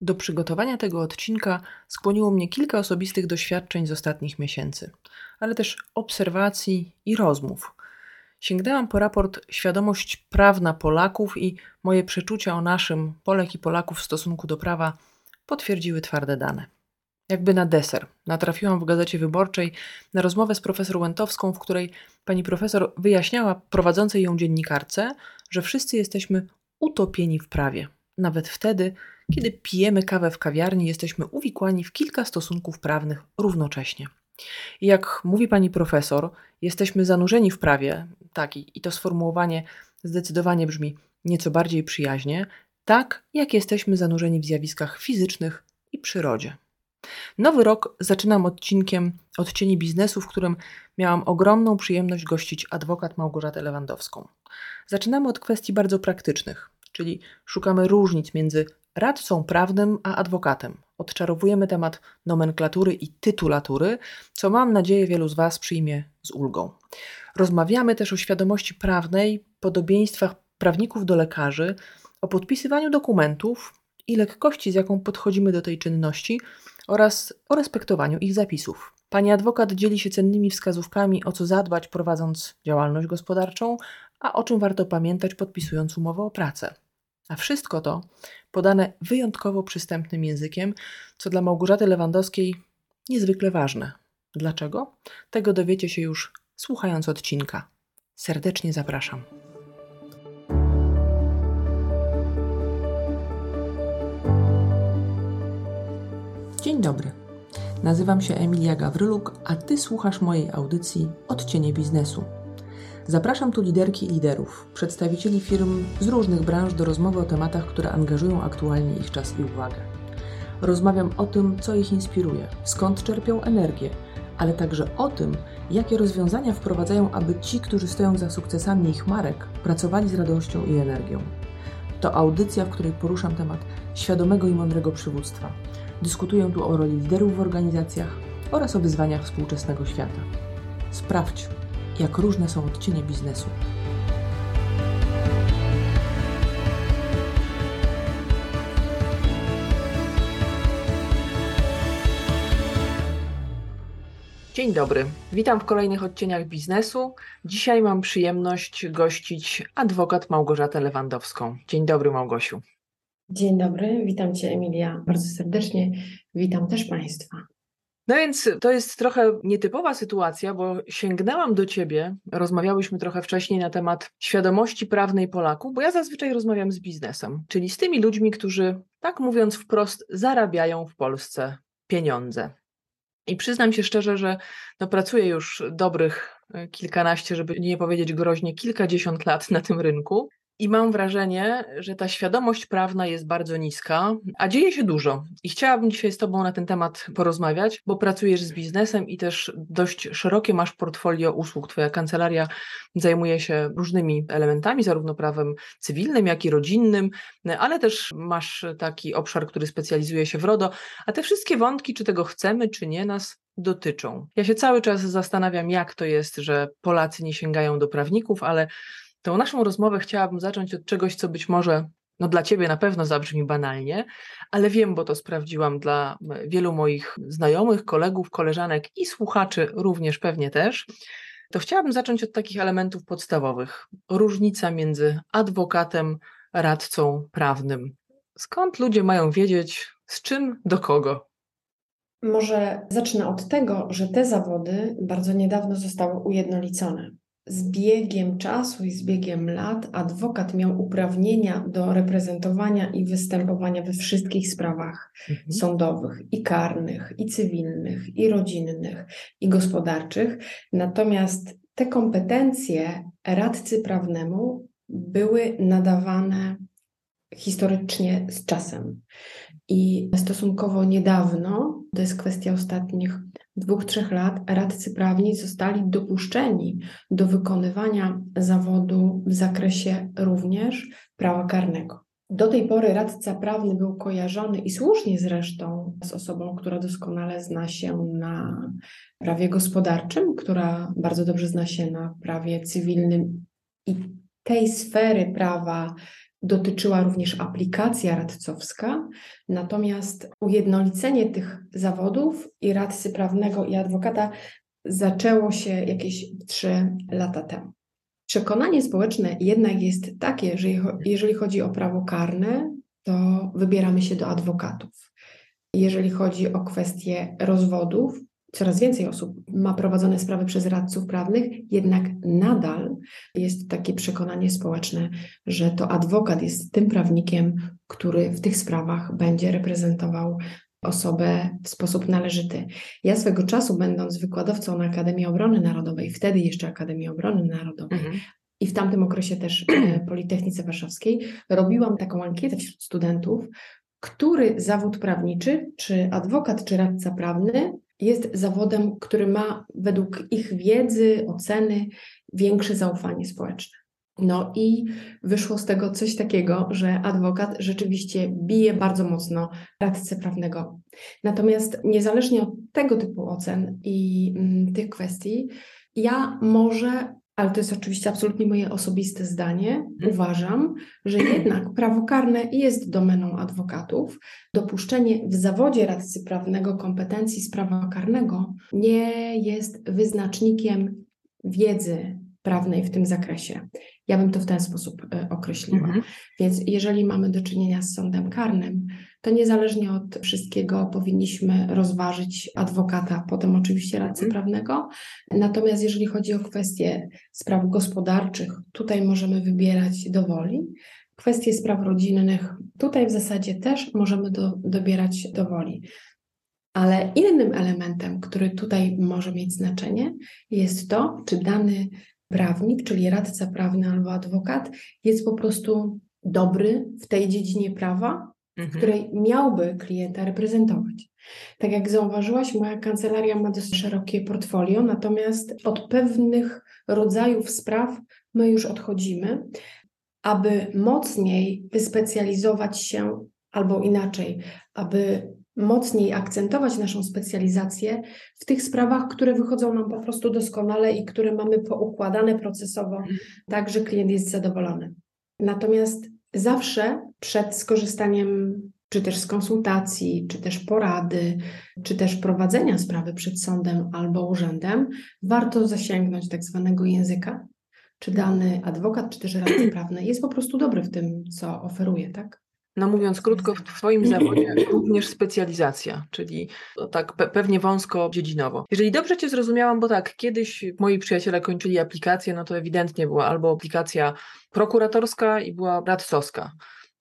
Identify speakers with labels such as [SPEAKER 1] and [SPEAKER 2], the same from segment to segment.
[SPEAKER 1] Do przygotowania tego odcinka skłoniło mnie kilka osobistych doświadczeń z ostatnich miesięcy, ale też obserwacji i rozmów. Sięgnęłam po raport Świadomość prawna Polaków i moje przeczucia o naszym, Polek i Polaków w stosunku do prawa potwierdziły twarde dane. Jakby na deser natrafiłam w gazecie wyborczej na rozmowę z profesor Łętowską, w której pani profesor wyjaśniała prowadzącej ją dziennikarce, że wszyscy jesteśmy utopieni w prawie, nawet wtedy, kiedy pijemy kawę w kawiarni, jesteśmy uwikłani w kilka stosunków prawnych równocześnie. Jak mówi pani profesor, jesteśmy zanurzeni w prawie, tak, i to sformułowanie zdecydowanie brzmi nieco bardziej przyjaźnie, tak jak jesteśmy zanurzeni w zjawiskach fizycznych i przyrodzie. Nowy rok zaczynam odcinkiem Odcieni biznesu, w którym miałam ogromną przyjemność gościć adwokat Małgorzatę Lewandowską. Zaczynamy od kwestii bardzo praktycznych, czyli szukamy różnic między radcą prawnym a adwokatem. Odczarowujemy temat nomenklatury i tytulatury, co mam nadzieję wielu z Was przyjmie z ulgą. Rozmawiamy też o świadomości prawnej, podobieństwach prawników do lekarzy, o podpisywaniu dokumentów i lekkości, z jaką podchodzimy do tej czynności oraz o respektowaniu ich zapisów. Pani adwokat dzieli się cennymi wskazówkami, o co zadbać prowadząc działalność gospodarczą, a o czym warto pamiętać podpisując umowę o pracę. A wszystko to podane wyjątkowo przystępnym językiem, co dla Małgorzaty Lewandowskiej niezwykle ważne. Dlaczego? Tego dowiecie się już słuchając odcinka. Serdecznie zapraszam. Dzień dobry. Nazywam się Emilia Gawryluk, a Ty słuchasz mojej audycji Odcienie Biznesu. Zapraszam tu liderki i liderów, przedstawicieli firm z różnych branż do rozmowy o tematach, które angażują aktualnie ich czas i uwagę. Rozmawiam o tym, co ich inspiruje, skąd czerpią energię, ale także o tym, jakie rozwiązania wprowadzają, aby ci, którzy stoją za sukcesami ich marek, pracowali z radością i energią. To audycja, w której poruszam temat świadomego i mądrego przywództwa. Dyskutuję tu o roli liderów w organizacjach oraz o wyzwaniach współczesnego świata. Sprawdź, jak różne są odcienie biznesu. Dzień dobry. Witam w kolejnych odcieniach biznesu. Dzisiaj mam przyjemność gościć adwokat Małgorzatę Lewandowską. Dzień dobry, Małgosiu.
[SPEAKER 2] Dzień dobry, witam Cię, Emilia, bardzo serdecznie. Witam też Państwa.
[SPEAKER 1] No więc to jest trochę nietypowa sytuacja, bo sięgnęłam do ciebie, rozmawiałyśmy trochę wcześniej na temat świadomości prawnej Polaków, bo ja zazwyczaj rozmawiam z biznesem, czyli z tymi ludźmi, którzy, tak mówiąc wprost, zarabiają w Polsce pieniądze. I przyznam się szczerze, że no, pracuję już dobrych e, kilkanaście, żeby nie powiedzieć groźnie, kilkadziesiąt lat na tym rynku. I mam wrażenie, że ta świadomość prawna jest bardzo niska, a dzieje się dużo. I chciałabym dzisiaj z Tobą na ten temat porozmawiać, bo pracujesz z biznesem i też dość szerokie masz portfolio usług. Twoja kancelaria zajmuje się różnymi elementami, zarówno prawem cywilnym, jak i rodzinnym, ale też masz taki obszar, który specjalizuje się w RODO. A te wszystkie wątki, czy tego chcemy, czy nie, nas dotyczą. Ja się cały czas zastanawiam, jak to jest, że Polacy nie sięgają do prawników, ale Tą naszą rozmowę chciałabym zacząć od czegoś, co być może no dla ciebie na pewno zabrzmi banalnie, ale wiem, bo to sprawdziłam dla wielu moich znajomych, kolegów, koleżanek i słuchaczy również pewnie też. To chciałabym zacząć od takich elementów podstawowych. Różnica między adwokatem, radcą prawnym. Skąd ludzie mają wiedzieć, z czym do kogo?
[SPEAKER 2] Może zacznę od tego, że te zawody bardzo niedawno zostały ujednolicone z biegiem czasu i z biegiem lat adwokat miał uprawnienia do reprezentowania i występowania we wszystkich sprawach mhm. sądowych i karnych, i cywilnych, i rodzinnych, i gospodarczych. Natomiast te kompetencje radcy prawnemu były nadawane historycznie z czasem. I stosunkowo niedawno, to jest kwestia ostatnich dwóch, trzech lat radcy prawni zostali dopuszczeni do wykonywania zawodu w zakresie również prawa karnego. Do tej pory radca prawny był kojarzony i słusznie zresztą z osobą, która doskonale zna się na prawie gospodarczym, która bardzo dobrze zna się na prawie cywilnym i tej sfery prawa dotyczyła również aplikacja radcowska, natomiast ujednolicenie tych zawodów i radcy prawnego i adwokata zaczęło się jakieś trzy lata temu. Przekonanie społeczne jednak jest takie, że jeżeli chodzi o prawo karne, to wybieramy się do adwokatów. Jeżeli chodzi o kwestie rozwodów, coraz więcej osób ma prowadzone sprawy przez radców prawnych, jednak nadal jest takie przekonanie społeczne, że to adwokat jest tym prawnikiem, który w tych sprawach będzie reprezentował osobę w sposób należyty. Ja swego czasu, będąc wykładowcą na Akademii Obrony Narodowej, wtedy jeszcze Akademii Obrony Narodowej, mhm. i w tamtym okresie też Politechnice Warszawskiej, robiłam taką ankietę wśród studentów, który zawód prawniczy, czy adwokat, czy radca prawny jest zawodem, który ma według ich wiedzy, oceny większe zaufanie społeczne. No i wyszło z tego coś takiego, że adwokat rzeczywiście bije bardzo mocno radcę prawnego. Natomiast niezależnie od tego typu ocen i mm, tych kwestii, ja może, ale to jest oczywiście absolutnie moje osobiste zdanie, hmm. uważam, że jednak prawo karne jest domeną adwokatów. Dopuszczenie w zawodzie radcy prawnego kompetencji z prawa karnego nie jest wyznacznikiem wiedzy prawnej w tym zakresie. Ja bym to w ten sposób e, określiła. Mhm. Więc jeżeli mamy do czynienia z sądem karnym, to niezależnie od wszystkiego powinniśmy rozważyć adwokata, potem oczywiście radcę mhm. prawnego. Natomiast jeżeli chodzi o kwestie spraw gospodarczych, tutaj możemy wybierać dowoli. Kwestie spraw rodzinnych, tutaj w zasadzie też możemy do, dobierać dowoli. Ale innym elementem, który tutaj może mieć znaczenie, jest to, czy dany prawnik, czyli radca prawny albo adwokat, jest po prostu dobry w tej dziedzinie prawa. W której miałby klienta reprezentować. Tak jak zauważyłaś, moja kancelaria ma dosyć szerokie portfolio, natomiast od pewnych rodzajów spraw my już odchodzimy, aby mocniej wyspecjalizować się, albo inaczej, aby mocniej akcentować naszą specjalizację w tych sprawach, które wychodzą nam po prostu doskonale i które mamy poukładane procesowo, mhm. tak że klient jest zadowolony. Natomiast zawsze przed skorzystaniem czy też z konsultacji, czy też porady, czy też prowadzenia sprawy przed sądem albo urzędem, warto zasięgnąć tak zwanego języka, czy dany adwokat, czy też radca prawny jest po prostu dobry w tym, co oferuje, tak?
[SPEAKER 1] No mówiąc krótko, w Twoim zawodzie również specjalizacja, czyli tak pe pewnie wąsko dziedzinowo. Jeżeli dobrze Cię zrozumiałam, bo tak, kiedyś moi przyjaciele kończyli aplikację, no to ewidentnie była albo aplikacja prokuratorska i była radcowska,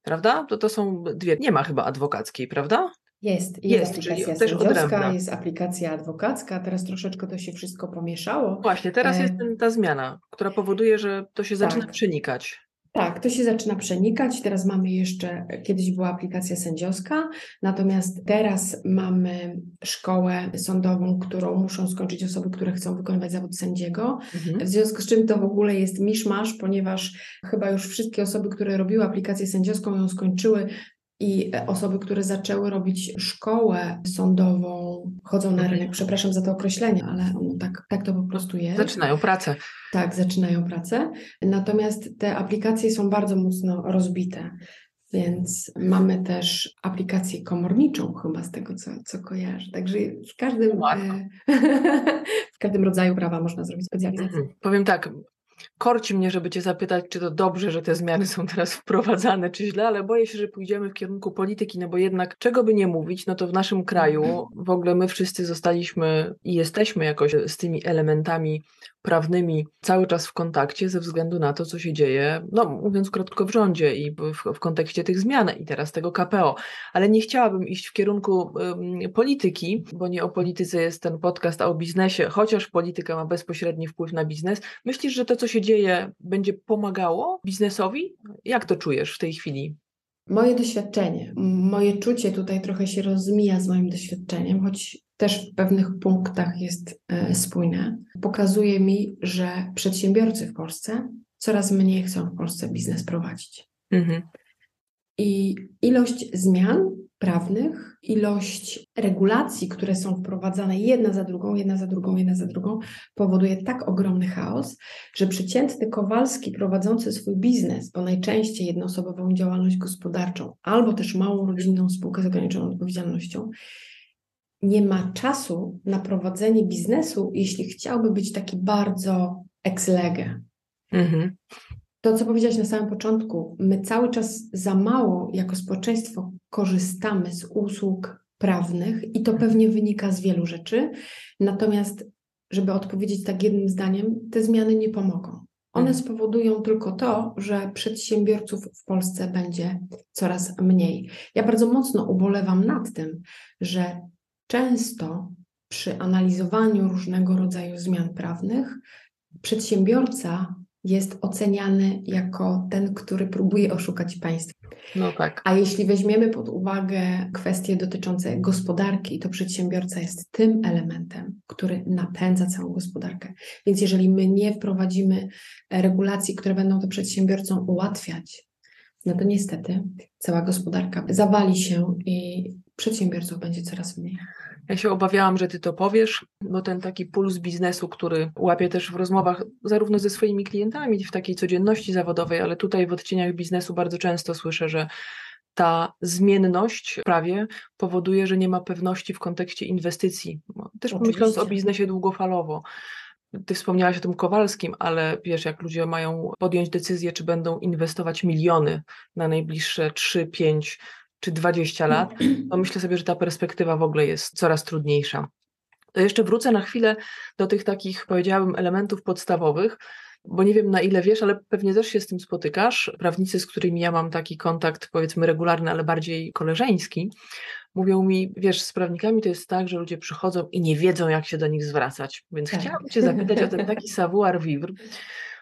[SPEAKER 1] prawda? To to są dwie, nie ma chyba adwokackiej, prawda?
[SPEAKER 2] Jest, jest, jest aplikacja sędziowska, jest aplikacja adwokacka, teraz troszeczkę to się wszystko pomieszało.
[SPEAKER 1] Właśnie, teraz e... jest ta zmiana, która powoduje, że to się zaczyna tak. przenikać.
[SPEAKER 2] Tak, to się zaczyna przenikać. Teraz mamy jeszcze, kiedyś była aplikacja sędziowska, natomiast teraz mamy szkołę sądową, którą muszą skończyć osoby, które chcą wykonywać zawód sędziego. Mhm. W związku z czym to w ogóle jest miszmasz, ponieważ chyba już wszystkie osoby, które robiły aplikację sędziowską, ją skończyły, i osoby, które zaczęły robić szkołę sądową, chodzą na rynek, przepraszam za to określenie, ale tak, tak to po prostu jest.
[SPEAKER 1] Zaczynają pracę.
[SPEAKER 2] Tak, zaczynają pracę. Natomiast te aplikacje są bardzo mocno rozbite. Więc mamy też aplikację komorniczą, chyba z tego, co, co kojarzę. Także w każdym, e, w każdym rodzaju prawa można zrobić specjalizację. Mhm.
[SPEAKER 1] Powiem tak, Korci mnie, żeby Cię zapytać, czy to dobrze, że te zmiany są teraz wprowadzane, czy źle, ale boję się, że pójdziemy w kierunku polityki, no bo jednak czego by nie mówić, no to w naszym kraju w ogóle my wszyscy zostaliśmy i jesteśmy jakoś z tymi elementami prawnymi cały czas w kontakcie ze względu na to, co się dzieje, no mówiąc krótko, w rządzie i w, w kontekście tych zmian i teraz tego KPO. Ale nie chciałabym iść w kierunku um, polityki, bo nie o polityce jest ten podcast, a o biznesie, chociaż polityka ma bezpośredni wpływ na biznes. Myślisz, że to, co się dzieje, będzie pomagało biznesowi? Jak to czujesz w tej chwili?
[SPEAKER 2] Moje doświadczenie, moje czucie tutaj trochę się rozmija z moim doświadczeniem, choć też w pewnych punktach jest e, spójne. Pokazuje mi, że przedsiębiorcy w Polsce coraz mniej chcą w Polsce biznes prowadzić. Mhm. I ilość zmian prawnych, ilość regulacji, które są wprowadzane jedna za drugą, jedna za drugą, jedna za drugą, powoduje tak ogromny chaos, że przeciętny Kowalski prowadzący swój biznes, bo najczęściej jednoosobową działalność gospodarczą, albo też małą rodzinną spółkę z ograniczoną odpowiedzialnością, nie ma czasu na prowadzenie biznesu, jeśli chciałby być taki bardzo ex lege. Mhm. To, co powiedziałaś na samym początku, my cały czas za mało jako społeczeństwo korzystamy z usług prawnych i to pewnie wynika z wielu rzeczy. Natomiast, żeby odpowiedzieć tak jednym zdaniem, te zmiany nie pomogą. One mhm. spowodują tylko to, że przedsiębiorców w Polsce będzie coraz mniej. Ja bardzo mocno ubolewam nad tym, że często przy analizowaniu różnego rodzaju zmian prawnych przedsiębiorca jest oceniany jako ten, który próbuje oszukać państwo.
[SPEAKER 1] No tak.
[SPEAKER 2] A jeśli weźmiemy pod uwagę kwestie dotyczące gospodarki, to przedsiębiorca jest tym elementem, który napędza całą gospodarkę. Więc jeżeli my nie wprowadzimy regulacji, które będą to przedsiębiorcom ułatwiać, no to niestety cała gospodarka zawali się i przedsiębiorców będzie coraz mniej.
[SPEAKER 1] Ja się obawiałam, że ty to powiesz, bo ten taki puls biznesu, który łapię też w rozmowach zarówno ze swoimi klientami w takiej codzienności zawodowej, ale tutaj w odcieniach biznesu bardzo często słyszę, że ta zmienność prawie powoduje, że nie ma pewności w kontekście inwestycji. Też Oczywiście. myśląc o biznesie długofalowo. Ty wspomniałaś o tym Kowalskim, ale wiesz, jak ludzie mają podjąć decyzję, czy będą inwestować miliony na najbliższe 3, 5, czy 20 lat, to myślę sobie, że ta perspektywa w ogóle jest coraz trudniejsza. To jeszcze wrócę na chwilę do tych takich, powiedziałabym, elementów podstawowych, bo nie wiem na ile wiesz, ale pewnie też się z tym spotykasz. Prawnicy, z którymi ja mam taki kontakt, powiedzmy regularny, ale bardziej koleżeński, mówią mi, wiesz, z prawnikami to jest tak, że ludzie przychodzą i nie wiedzą, jak się do nich zwracać. Więc tak. chciałabym Cię zapytać o ten taki savoir vivre,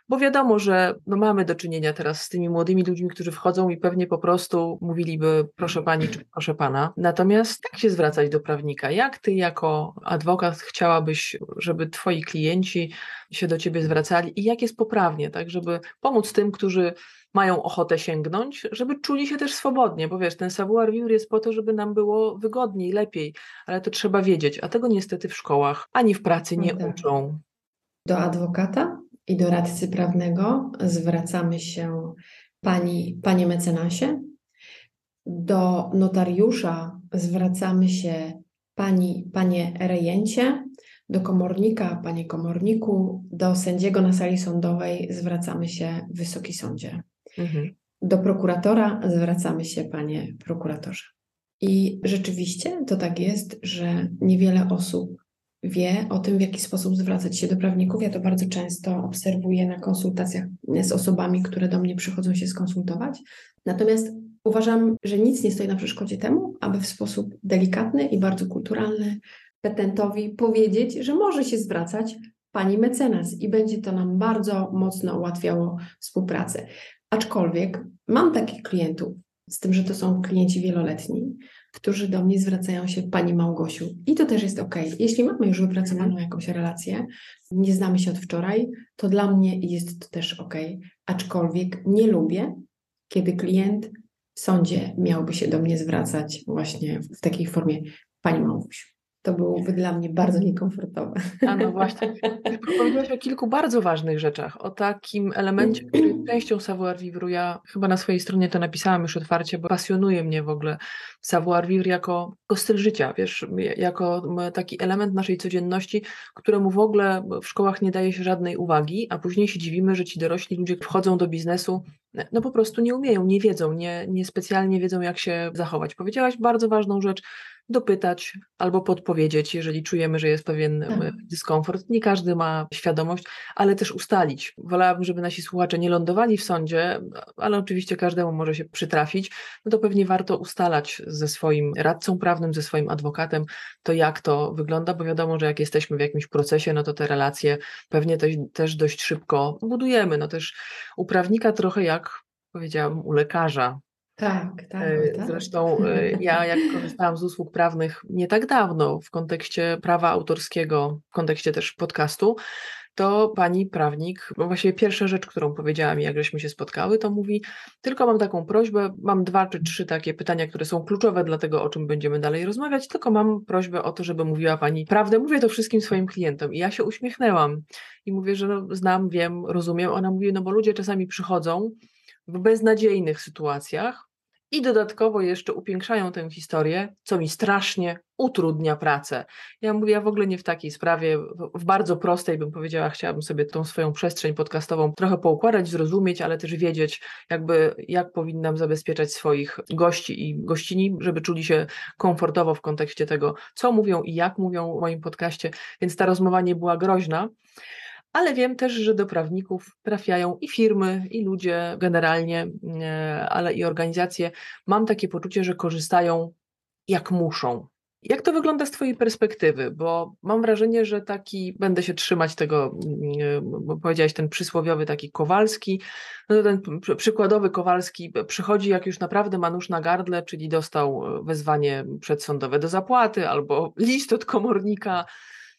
[SPEAKER 1] bo wiadomo, że no mamy do czynienia teraz z tymi młodymi ludźmi, którzy wchodzą i pewnie po prostu mówiliby proszę pani czy proszę pana. Natomiast jak się zwracać do prawnika? Jak ty jako adwokat chciałabyś, żeby twoi klienci się do ciebie zwracali i jak jest poprawnie, tak, żeby pomóc tym, którzy mają ochotę sięgnąć, żeby czuli się też swobodnie, bo wiesz, ten savoir vivre jest po to, żeby nam było wygodniej, lepiej, ale to trzeba wiedzieć, a tego niestety w szkołach ani w pracy nie no tak. uczą.
[SPEAKER 2] Do adwokata i doradcy prawnego zwracamy się pani, panie mecenasie. Do notariusza zwracamy się pani, panie rejencie. Do komornika, panie komorniku. Do sędziego na sali sądowej zwracamy się wysoki sądzie. Mhm. Do prokuratora zwracamy się panie prokuratorze. I rzeczywiście to tak jest, że niewiele osób wie o tym, w jaki sposób zwracać się do prawników. Ja to bardzo często obserwuję na konsultacjach z osobami, które do mnie przychodzą się skonsultować. Natomiast uważam, że nic nie stoi na przeszkodzie temu, aby w sposób delikatny i bardzo kulturalny petentowi powiedzieć, że może się zwracać pani mecenas i będzie to nam bardzo mocno ułatwiało współpracę. Aczkolwiek mam takich klientów, z tym, że to są klienci wieloletni, którzy do mnie zwracają się Pani Małgosiu. I to też jest ok. Jeśli mamy już wypracowaną mhm. jakąś relację, nie znamy się od wczoraj, to dla mnie jest to też ok. Aczkolwiek nie lubię, kiedy klient w sądzie miałby się do mnie zwracać właśnie w takiej formie Pani Małgosiu to byłoby dla mnie bardzo niekomfortowe.
[SPEAKER 1] A no właśnie. Powiedziałaś o kilku bardzo ważnych rzeczach, o takim elemencie, który częścią savoir vivre, ja chyba na swojej stronie to napisałam już otwarcie, bo pasjonuje mnie w ogóle savoir vivre jako, jako styl życia, wiesz, jako taki element naszej codzienności, któremu w ogóle w szkołach nie daje się żadnej uwagi, a później się dziwimy, że ci dorośli ludzie wchodzą do biznesu, no po prostu nie umieją, nie wiedzą, nie, nie specjalnie wiedzą, jak się zachować. Powiedziałaś bardzo ważną rzecz, dopytać albo podpowiedzieć, jeżeli czujemy, że jest pewien tak. dyskomfort. Nie każdy ma świadomość, ale też ustalić. Wolałabym, żeby nasi słuchacze nie lądowali w sądzie, ale oczywiście każdemu może się przytrafić. No to pewnie warto ustalać ze swoim radcą prawnym, ze swoim adwokatem, to jak to wygląda, bo wiadomo, że jak jesteśmy w jakimś procesie, no to te relacje pewnie też, też dość szybko budujemy. No też u prawnika trochę jak powiedziałabym u lekarza.
[SPEAKER 2] Tak, tak,
[SPEAKER 1] e, tak. Zresztą e, ja, jak korzystałam z usług prawnych nie tak dawno w kontekście prawa autorskiego, w kontekście też podcastu, to pani prawnik, bo właściwie pierwsza rzecz, którą powiedziała mi, jak żeśmy się spotkały, to mówi, tylko mam taką prośbę, mam dwa czy trzy takie pytania, które są kluczowe dla tego, o czym będziemy dalej rozmawiać, tylko mam prośbę o to, żeby mówiła pani prawdę. Mówię to wszystkim swoim klientom i ja się uśmiechnęłam i mówię, że no, znam, wiem, rozumiem. Ona mówi, no bo ludzie czasami przychodzą w beznadziejnych sytuacjach, i dodatkowo jeszcze upiększają tę historię, co mi strasznie utrudnia pracę. Ja mówię, ja w ogóle nie w takiej sprawie, w bardzo prostej bym powiedziała, chciałabym sobie tą swoją przestrzeń podcastową trochę poukładać, zrozumieć, ale też wiedzieć, jakby jak powinnam zabezpieczać swoich gości i gościni, żeby czuli się komfortowo w kontekście tego, co mówią i jak mówią w moim podcaście, więc ta rozmowa nie była groźna ale wiem też, że do prawników trafiają i firmy, i ludzie generalnie, e, ale i organizacje. Mam takie poczucie, że korzystają jak muszą. Jak to wygląda z Twojej perspektywy? Bo mam wrażenie, że taki, będę się trzymać tego, mm, bo powiedziałeś ten przysłowiowy taki Kowalski, no ten przykładowy Kowalski przychodzi, jak już naprawdę ma nóż na gardle, czyli dostał wezwanie przedsądowe do zapłaty albo list od komornika,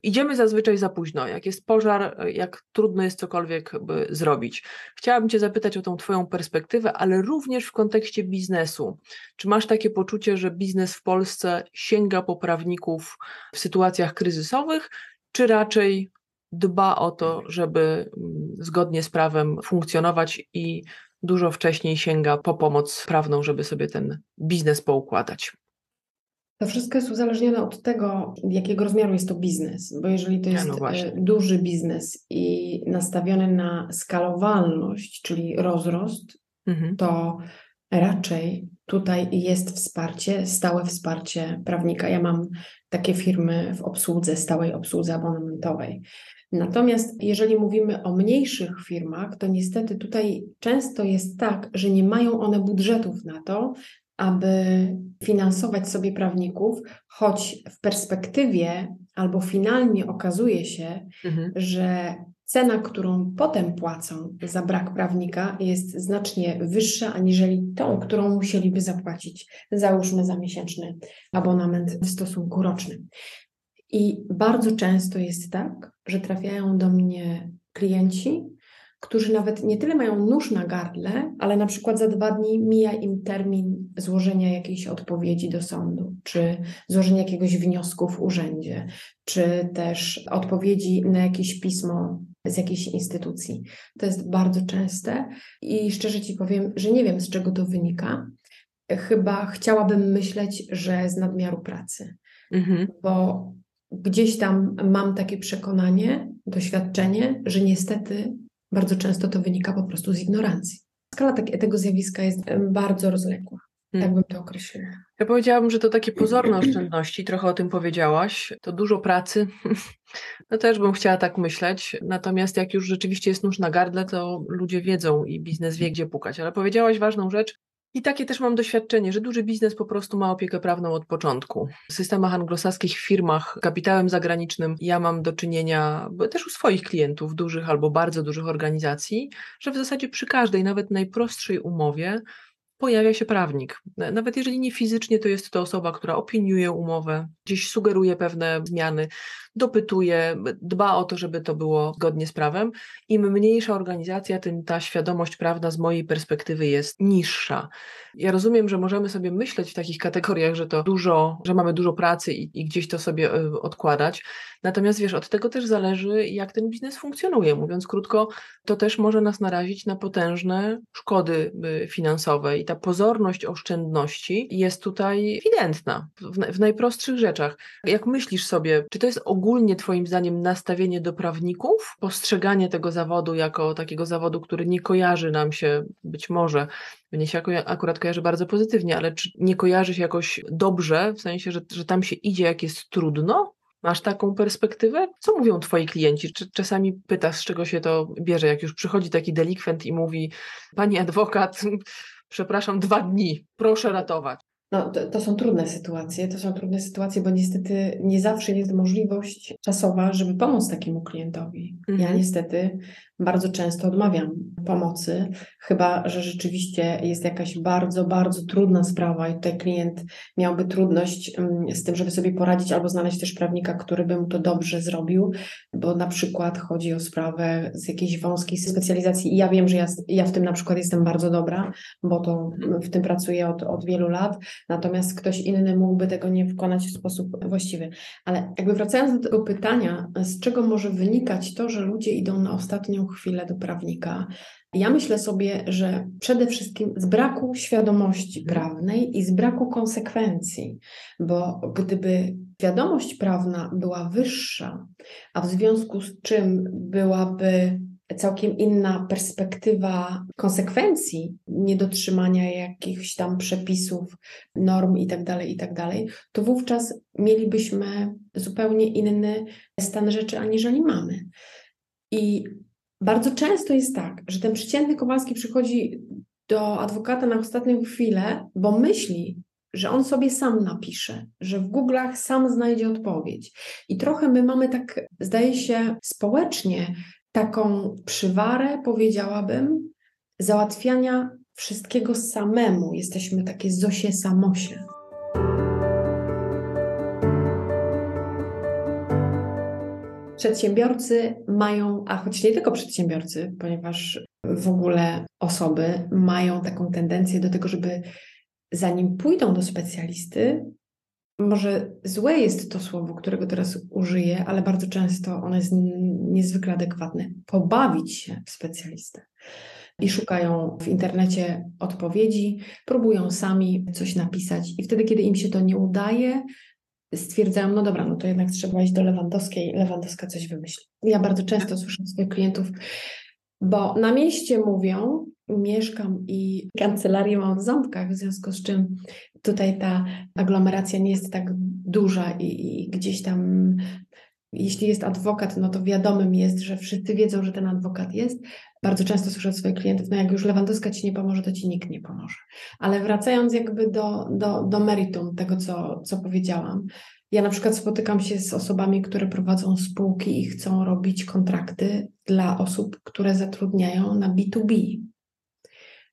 [SPEAKER 1] Idziemy zazwyczaj za późno. Jak jest pożar, jak trudno jest cokolwiek zrobić. Chciałabym Cię zapytać o tą Twoją perspektywę, ale również w kontekście biznesu. Czy masz takie poczucie, że biznes w Polsce sięga po prawników w sytuacjach kryzysowych, czy raczej dba o to, żeby mm, zgodnie z prawem funkcjonować i dużo wcześniej sięga po pomoc prawną, żeby sobie ten biznes poukładać?
[SPEAKER 2] To wszystko jest uzależnione od tego, jakiego rozmiaru jest to biznes, bo jeżeli to jest no duży biznes i nastawiony na skalowalność, czyli rozrost, mhm. to raczej tutaj jest wsparcie, stałe wsparcie prawnika. Ja mam takie firmy w obsłudze, stałej obsłudze abonamentowej. Natomiast jeżeli mówimy o mniejszych firmach, to niestety tutaj często jest tak, że nie mają one budżetów na to, aby finansować sobie prawników, choć w perspektywie albo finalnie okazuje się, mhm. że cena, którą potem płacą za brak prawnika, jest znacznie wyższa aniżeli tą, którą musieliby zapłacić, załóżmy za miesięczny abonament w stosunku rocznym. I bardzo często jest tak, że trafiają do mnie klienci, którzy nawet nie tyle mają nóż na gardle, ale na przykład za dwa dni mija im termin złożenia jakiejś odpowiedzi do sądu, czy złożenia jakiegoś wniosku w urzędzie, czy też odpowiedzi na jakieś pismo z jakiejś instytucji. To jest bardzo częste i szczerze Ci powiem, że nie wiem z czego to wynika. Chyba chciałabym myśleć, że z nadmiaru pracy, mhm. bo gdzieś tam mam takie przekonanie, doświadczenie, że niestety bardzo często to wynika po prostu z ignorancji. Skala tego zjawiska jest bardzo rozległa. Hmm. Tak bym to określiła.
[SPEAKER 1] Ja powiedziałabym, że to takie pozorne oszczędności, trochę o tym powiedziałaś. To dużo pracy. No też bym chciała tak myśleć. Natomiast jak już rzeczywiście jest nóż na gardle, to ludzie wiedzą i biznes wie, gdzie pukać. Ale powiedziałaś ważną rzecz, i takie też mam doświadczenie, że duży biznes po prostu ma opiekę prawną od początku. W systemach anglosaskich, firmach, kapitałem zagranicznym ja mam do czynienia też u swoich klientów, dużych albo bardzo dużych organizacji, że w zasadzie przy każdej, nawet najprostszej umowie pojawia się prawnik. Nawet jeżeli nie fizycznie, to jest to osoba, która opiniuje umowę, gdzieś sugeruje pewne zmiany, dopytuje, dba o to, żeby to było zgodnie z prawem. Im mniejsza organizacja, tym ta świadomość prawna z mojej perspektywy jest niższa. Ja rozumiem, że możemy sobie myśleć w takich kategoriach, że to dużo, że mamy dużo pracy i, i gdzieś to sobie e, odkładać. Natomiast wiesz, od tego też zależy, jak ten biznes funkcjonuje. Mówiąc krótko, to też może nas narazić na potężne szkody y, finansowe i ta pozorność oszczędności jest tutaj ewidentna w, w najprostszych rzeczach. Jak myślisz sobie, czy to jest ogólnie Twoim zdaniem nastawienie do prawników, postrzeganie tego zawodu jako takiego zawodu, który nie kojarzy nam się być może mnie się akurat kojarzy bardzo pozytywnie, ale czy nie kojarzy się jakoś dobrze, w sensie, że, że tam się idzie, jak jest trudno? Masz taką perspektywę? Co mówią twoi klienci? Czy czasami pytasz, z czego się to bierze, jak już przychodzi taki delikwent i mówi, pani adwokat, przepraszam, dwa dni, proszę ratować.
[SPEAKER 2] No, to, to, są trudne sytuacje. To są trudne sytuacje, bo niestety nie zawsze jest możliwość czasowa, żeby pomóc takiemu klientowi. Mhm. Ja niestety bardzo często odmawiam pomocy, chyba że rzeczywiście jest jakaś bardzo, bardzo trudna sprawa i tutaj klient miałby trudność mm, z tym, żeby sobie poradzić albo znaleźć też prawnika, który by mu to dobrze zrobił, bo na przykład chodzi o sprawę z jakiejś wąskiej specjalizacji i ja wiem, że ja, ja w tym na przykład jestem bardzo dobra, bo to w tym pracuję od, od wielu lat, natomiast ktoś inny mógłby tego nie wykonać w sposób właściwy. Ale jakby wracając do tego pytania, z czego może wynikać to, że ludzie idą na ostatnią chwilę do prawnika, ja myślę sobie, że przede wszystkim z braku świadomości prawnej i z braku konsekwencji, bo gdyby świadomość prawna była wyższa, a w związku z czym byłaby całkiem inna perspektywa konsekwencji niedotrzymania jakichś tam przepisów, norm itd., tak itd., tak to wówczas mielibyśmy zupełnie inny stan rzeczy, aniżeli mamy. I bardzo często jest tak, że ten przeciętny Kowalski przychodzi do adwokata na ostatnią chwilę, bo myśli, że on sobie sam napisze, że w Google'ach sam znajdzie odpowiedź. I trochę my mamy tak, zdaje się, społecznie taką przywarę, powiedziałabym, załatwiania wszystkiego samemu. Jesteśmy takie Zosie Samosie. Przedsiębiorcy mają, a choć nie tylko przedsiębiorcy, ponieważ w ogóle osoby mają taką tendencję do tego, żeby zanim pójdą do specjalisty, może złe jest to słowo, którego teraz użyję, ale bardzo często ono jest niezwykle adekwatne. Pobawić się w specjalistę. I szukają w internecie odpowiedzi, próbują sami coś napisać, i wtedy, kiedy im się to nie udaje, stwierdzają, no dobra, no to jednak trzeba iść do Lewandowskiej, Lewandowska coś wymyśli. Ja bardzo często słyszę od swoich klientów, bo na mieście mówią, mieszkam i kancelarię mam w Ząbkach, w związku z czym tutaj ta aglomeracja nie jest tak duża i, i gdzieś tam jeśli jest adwokat, no to wiadomym jest, że wszyscy wiedzą, że ten adwokat jest. Bardzo często słyszę od swoich klientów, no jak już Lewandowska ci nie pomoże, to ci nikt nie pomoże. Ale wracając jakby do, do, do meritum tego, co, co powiedziałam, ja na przykład spotykam się z osobami, które prowadzą spółki i chcą robić kontrakty dla osób, które zatrudniają na B2B.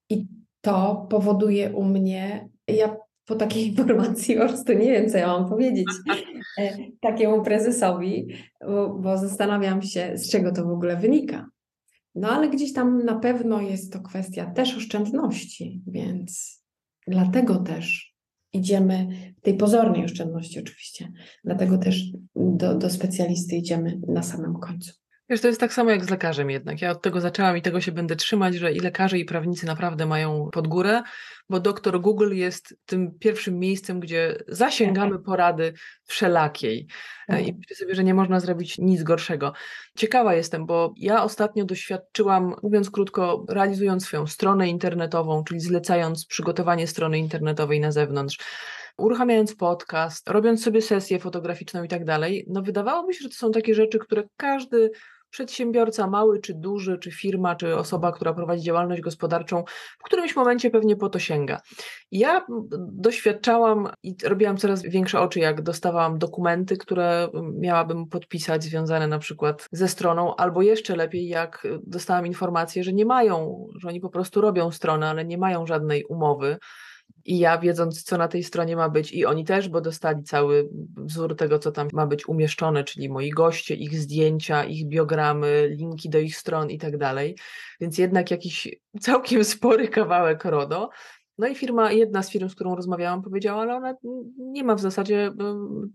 [SPEAKER 2] I to powoduje u mnie, ja po takiej informacji po prostu nie wiem, co ja mam powiedzieć e, takiemu prezesowi, bo, bo zastanawiam się, z czego to w ogóle wynika. No ale gdzieś tam na pewno jest to kwestia też oszczędności, więc dlatego też idziemy, tej pozornej oszczędności oczywiście, dlatego też do, do specjalisty idziemy na samym końcu.
[SPEAKER 1] Wiesz, to jest tak samo jak z lekarzem jednak. Ja od tego zaczęłam i tego się będę trzymać, że i lekarze, i prawnicy naprawdę mają pod górę, bo doktor Google jest tym pierwszym miejscem, gdzie zasięgamy porady wszelakiej. E, I mhm. myślę sobie, że nie można zrobić nic gorszego. Ciekawa jestem, bo ja ostatnio doświadczyłam, mówiąc krótko, realizując swoją stronę internetową, czyli zlecając przygotowanie strony internetowej na zewnątrz, uruchamiając podcast, robiąc sobie sesję fotograficzną i tak dalej, no wydawałoby się, że to są takie rzeczy, które każdy przedsiębiorca, mały czy duży, czy firma, czy osoba, która prowadzi działalność gospodarczą, w którymś momencie pewnie po to sięga. Ja doświadczałam i robiłam coraz większe oczy, jak dostawałam dokumenty, które miałabym podpisać, związane na przykład ze stroną, albo jeszcze lepiej, jak dostałam informację, że nie mają, że oni po prostu robią stronę, ale nie mają żadnej umowy i ja wiedząc, co na tej stronie ma być, i oni też, bo dostali cały wzór tego, co tam ma być umieszczone, czyli moi goście, ich zdjęcia, ich biogramy, linki do ich stron i tak dalej. Więc jednak jakiś całkiem spory kawałek RODO. No i firma, jedna z firm, z którą rozmawiałam, powiedziała, ale ona nie ma w zasadzie,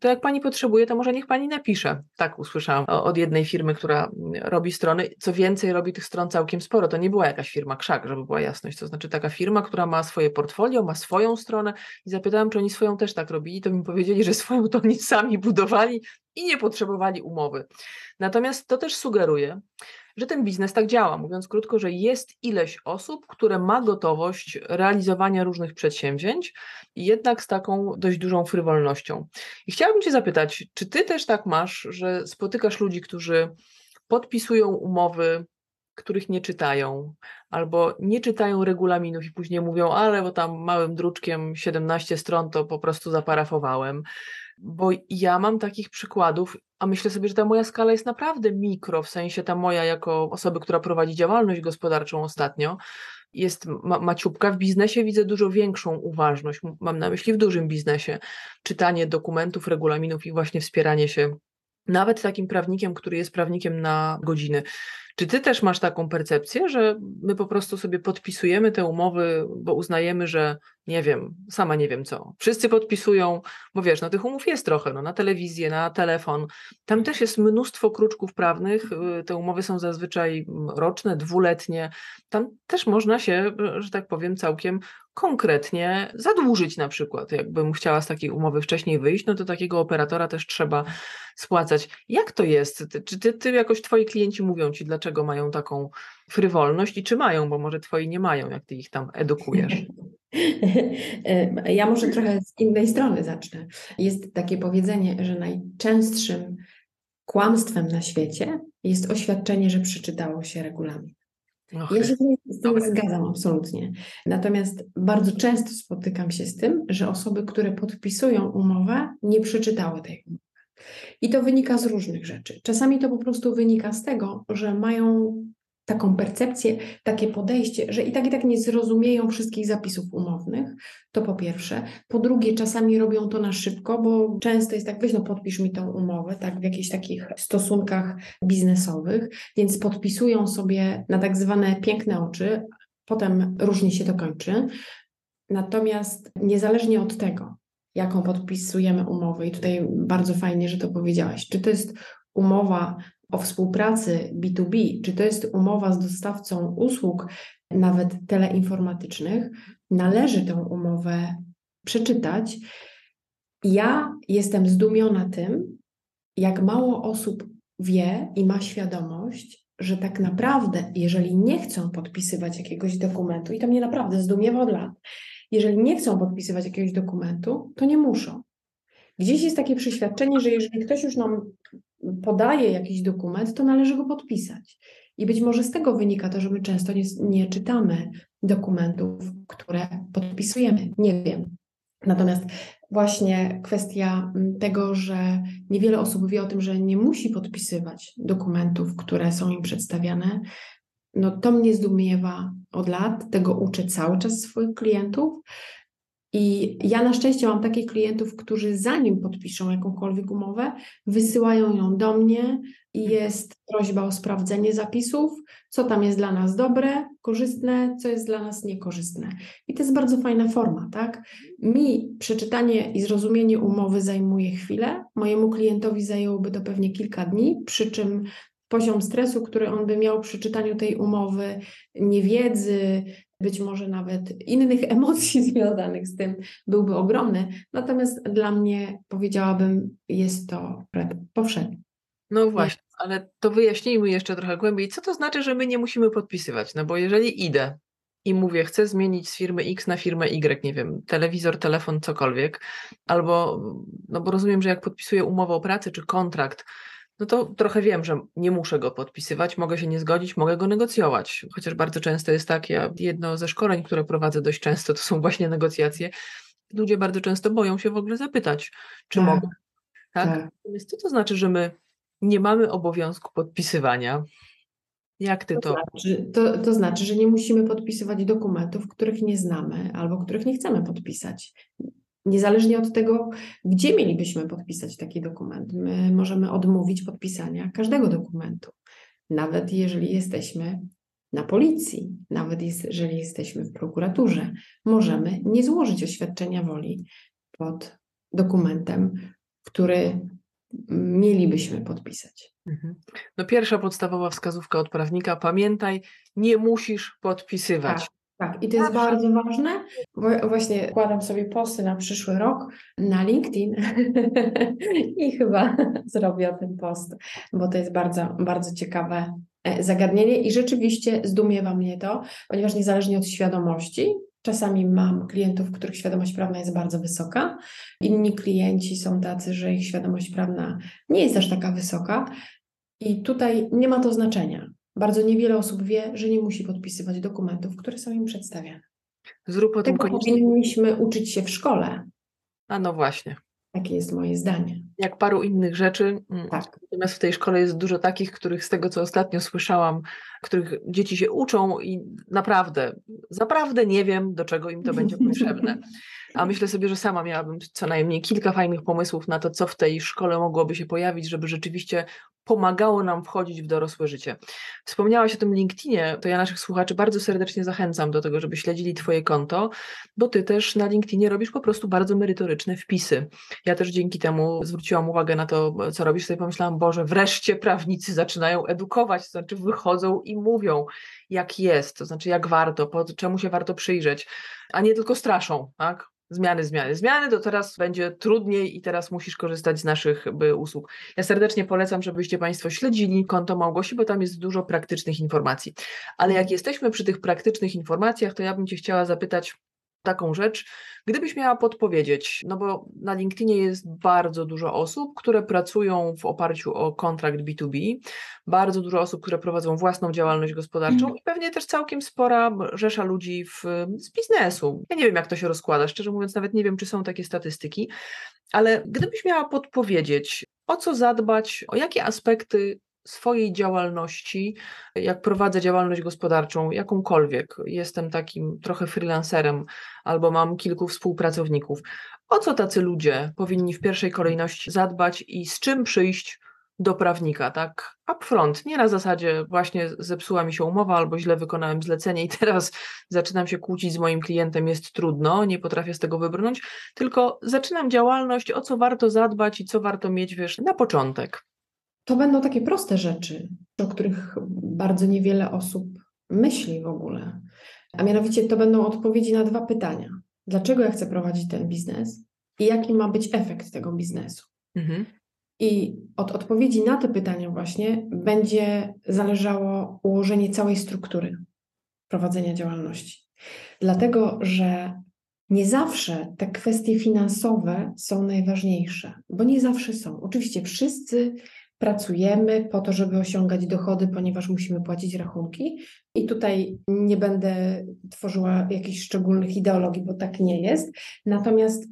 [SPEAKER 1] to jak pani potrzebuje, to może niech pani napisze. Tak usłyszałam od jednej firmy, która robi strony. Co więcej, robi tych stron całkiem sporo. To nie była jakaś firma krzak, żeby była jasność. To znaczy taka firma, która ma swoje portfolio, ma swoją stronę i zapytałam, czy oni swoją też tak robili. To mi powiedzieli, że swoją to oni sami budowali i nie potrzebowali umowy. Natomiast to też sugeruje, że ten biznes tak działa. Mówiąc krótko, że jest ileś osób, które ma gotowość realizowania różnych przedsięwzięć, jednak z taką dość dużą frywolnością. I chciałabym Cię zapytać, czy Ty też tak masz, że spotykasz ludzi, którzy podpisują umowy których nie czytają, albo nie czytają regulaminów i później mówią, ale bo tam małym druczkiem 17 stron to po prostu zaparafowałem. Bo ja mam takich przykładów, a myślę sobie, że ta moja skala jest naprawdę mikro, w sensie ta moja jako osoby, która prowadzi działalność gospodarczą ostatnio, jest ma, maciubka. W biznesie widzę dużo większą uważność, mam na myśli w dużym biznesie. Czytanie dokumentów, regulaminów i właśnie wspieranie się nawet takim prawnikiem, który jest prawnikiem na godziny. Czy ty też masz taką percepcję, że my po prostu sobie podpisujemy te umowy, bo uznajemy, że nie wiem, sama nie wiem co. Wszyscy podpisują, bo wiesz, no tych umów jest trochę, no na telewizję, na telefon. Tam też jest mnóstwo kruczków prawnych. Y, te umowy są zazwyczaj roczne, dwuletnie. Tam też można się, że tak powiem, całkiem konkretnie zadłużyć na przykład. Jakbym chciała z takiej umowy wcześniej wyjść, no to takiego operatora też trzeba spłacać. Jak to jest? Czy ty, ty jakoś twoi klienci mówią ci, dlaczego mają taką frywolność i czy mają, bo może twoi nie mają, jak ty ich tam edukujesz?
[SPEAKER 2] Ja może trochę z innej strony zacznę. Jest takie powiedzenie, że najczęstszym kłamstwem na świecie jest oświadczenie, że przeczytało się regulamin. Ja się z tym zgadzam absolutnie. Natomiast bardzo często spotykam się z tym, że osoby, które podpisują umowę, nie przeczytały tej umowy. I to wynika z różnych rzeczy. Czasami to po prostu wynika z tego, że mają taką percepcję, takie podejście, że i tak i tak nie zrozumieją wszystkich zapisów umownych, to po pierwsze. Po drugie, czasami robią to na szybko, bo często jest tak, weź no podpisz mi tą umowę, tak w jakichś takich stosunkach biznesowych, więc podpisują sobie na tak zwane piękne oczy, potem różnie się to kończy. Natomiast niezależnie od tego, jaką podpisujemy umowę, i tutaj bardzo fajnie, że to powiedziałaś, czy to jest umowa o współpracy B2B, czy to jest umowa z dostawcą usług, nawet teleinformatycznych, należy tę umowę przeczytać. Ja jestem zdumiona tym, jak mało osób wie i ma świadomość, że tak naprawdę, jeżeli nie chcą podpisywać jakiegoś dokumentu, i to mnie naprawdę zdumiewa od lat, jeżeli nie chcą podpisywać jakiegoś dokumentu, to nie muszą. Gdzieś jest takie przeświadczenie, że jeżeli ktoś już nam podaje jakiś dokument, to należy go podpisać. I być może z tego wynika to, że my często nie, nie czytamy dokumentów, które podpisujemy. Nie wiem. Natomiast właśnie kwestia mm, tego, że niewiele osób wie o tym, że nie musi podpisywać dokumentów, które są im przedstawiane, no to mnie zdumiewa od lat, tego uczę cały czas swoich klientów. I ja na szczęście mam takich klientów, którzy zanim podpiszą jakąkolwiek umowę, wysyłają ją do mnie i jest prośba o sprawdzenie zapisów, co tam jest dla nas dobre, korzystne, co jest dla nas niekorzystne. I to jest bardzo fajna forma, tak? Mi przeczytanie i zrozumienie umowy zajmuje chwilę, mojemu klientowi zajęłoby to pewnie kilka dni, przy czym poziom stresu, który on by miał przy czytaniu tej umowy, niewiedzy, być może nawet innych emocji związanych z tym byłby ogromny. Natomiast dla mnie, powiedziałabym, jest to powszechne.
[SPEAKER 1] No właśnie, ale to wyjaśnijmy jeszcze trochę głębiej. Co to znaczy, że my nie musimy podpisywać? No bo jeżeli idę i mówię, chcę zmienić z firmy X na firmę Y, nie wiem, telewizor, telefon, cokolwiek, albo, no bo rozumiem, że jak podpisuję umowę o pracę czy kontrakt, no to trochę wiem, że nie muszę go podpisywać, mogę się nie zgodzić, mogę go negocjować. Chociaż bardzo często jest tak, ja jedno ze szkoleń, które prowadzę dość często, to są właśnie negocjacje. Ludzie bardzo często boją się w ogóle zapytać, czy tak, mogą. Tak? tak. Natomiast co to znaczy, że my nie mamy obowiązku podpisywania? Jak ty to?
[SPEAKER 2] To znaczy, to, to znaczy, że nie musimy podpisywać dokumentów, których nie znamy albo których nie chcemy podpisać. Niezależnie od tego, gdzie mielibyśmy podpisać taki dokument, my możemy odmówić podpisania każdego dokumentu, nawet jeżeli jesteśmy na policji, nawet jeżeli jesteśmy w prokuraturze, możemy nie złożyć oświadczenia woli pod dokumentem, który mielibyśmy podpisać. Mhm.
[SPEAKER 1] No pierwsza podstawowa wskazówka od prawnika, pamiętaj, nie musisz podpisywać.
[SPEAKER 2] Tak. Tak, i to jest bardzo ważne. Właśnie kładam sobie posty na przyszły rok na LinkedIn i chyba zrobię o tym post, bo to jest bardzo, bardzo ciekawe e, zagadnienie i rzeczywiście zdumiewa mnie to, ponieważ niezależnie od świadomości, czasami mam klientów, których świadomość prawna jest bardzo wysoka, inni klienci są tacy, że ich świadomość prawna nie jest aż taka wysoka i tutaj nie ma to znaczenia Bardzo niewiele osób wie, że nie musi podpisywać dokumentów, które są im przedstawiane.
[SPEAKER 1] Zrób o tym
[SPEAKER 2] Tego
[SPEAKER 1] koniecznie.
[SPEAKER 2] powinniśmy uczyć się w szkole.
[SPEAKER 1] A no właśnie.
[SPEAKER 2] Takie jest moje zdanie.
[SPEAKER 1] Jak paru innych rzeczy. mm,
[SPEAKER 2] Tak.
[SPEAKER 1] Natomiast w tej szkole jest dużo takich, których z tego, co ostatnio słyszałam, których dzieci się uczą i naprawdę, zaprawdę nie wiem, do czego im to będzie potrzebne. A myślę sobie, że sama miałabym co najmniej kilka fajnych pomysłów na to, co w tej szkole mogłoby się pojawić, żeby rzeczywiście pomagało nam wchodzić w dorosłe życie. Wspomniałaś o tym LinkedInie, to ja naszych słuchaczy bardzo serdecznie zachęcam do tego, żeby śledzili Twoje konto, bo Ty też na LinkedInie robisz po prostu bardzo merytoryczne wpisy. Ja też dzięki temu zwróciłam uwagę na to, co robisz, sobie pomyślałam, Boże, wreszcie prawnicy zaczynają edukować, to znaczy wychodzą i mówią, jak jest, to znaczy jak warto, po czemu się warto przyjrzeć, a nie tylko straszą, tak? Zmiany, zmiany, zmiany, to teraz będzie trudniej i teraz musisz korzystać z naszych usług. Ja serdecznie polecam, żebyście Państwo śledzili konto Małgosi, bo tam jest dużo praktycznych informacji. Ale jak jesteśmy przy tych praktycznych informacjach, to ja bym Cię chciała zapytać taką rzecz, gdybyś miała podpowiedzieć, no bo na LinkedInie jest bardzo dużo osób, które pracują w oparciu o kontrakt B2B, bardzo dużo osób, które prowadzą własną działalność gospodarczą i pewnie też całkiem spora rzesza ludzi w, z biznesu. Ja nie wiem, jak to się rozkłada, szczerze mówiąc, nawet nie wiem, czy są takie statystyki, ale gdybyś miała podpowiedzieć, o co zadbać, o jakie aspekty swojej działalności, jak prowadzę działalność gospodarczą, jakąkolwiek, jestem takim trochę freelancerem albo mam kilku współpracowników. O co tacy ludzie powinni w pierwszej kolejności zadbać i z czym przyjść do prawnika, tak upfront, nie na zasadzie właśnie zepsuła mi się umowa albo źle wykonałem zlecenie i teraz zaczynam się kłócić z moim klientem, jest trudno, nie potrafię z tego wybrnąć, tylko zaczynam działalność, o co warto zadbać i co warto mieć, wiesz, na początek.
[SPEAKER 2] To będą takie proste rzeczy, o których bardzo niewiele osób myśli w ogóle. A mianowicie to będą odpowiedzi na dwa pytania. Dlaczego ja chcę prowadzić ten biznes i jaki ma być efekt tego biznesu?
[SPEAKER 1] Mhm.
[SPEAKER 2] I od odpowiedzi na te pytania właśnie będzie zależało ułożenie całej struktury prowadzenia działalności. Dlatego, że nie zawsze te kwestie finansowe są najważniejsze, bo nie zawsze są. Oczywiście wszyscy pracujemy po to, żeby osiągać dochody, ponieważ musimy płacić rachunki. I tutaj nie będę tworzyła jakichś szczególnych ideologii, bo tak nie jest. Natomiast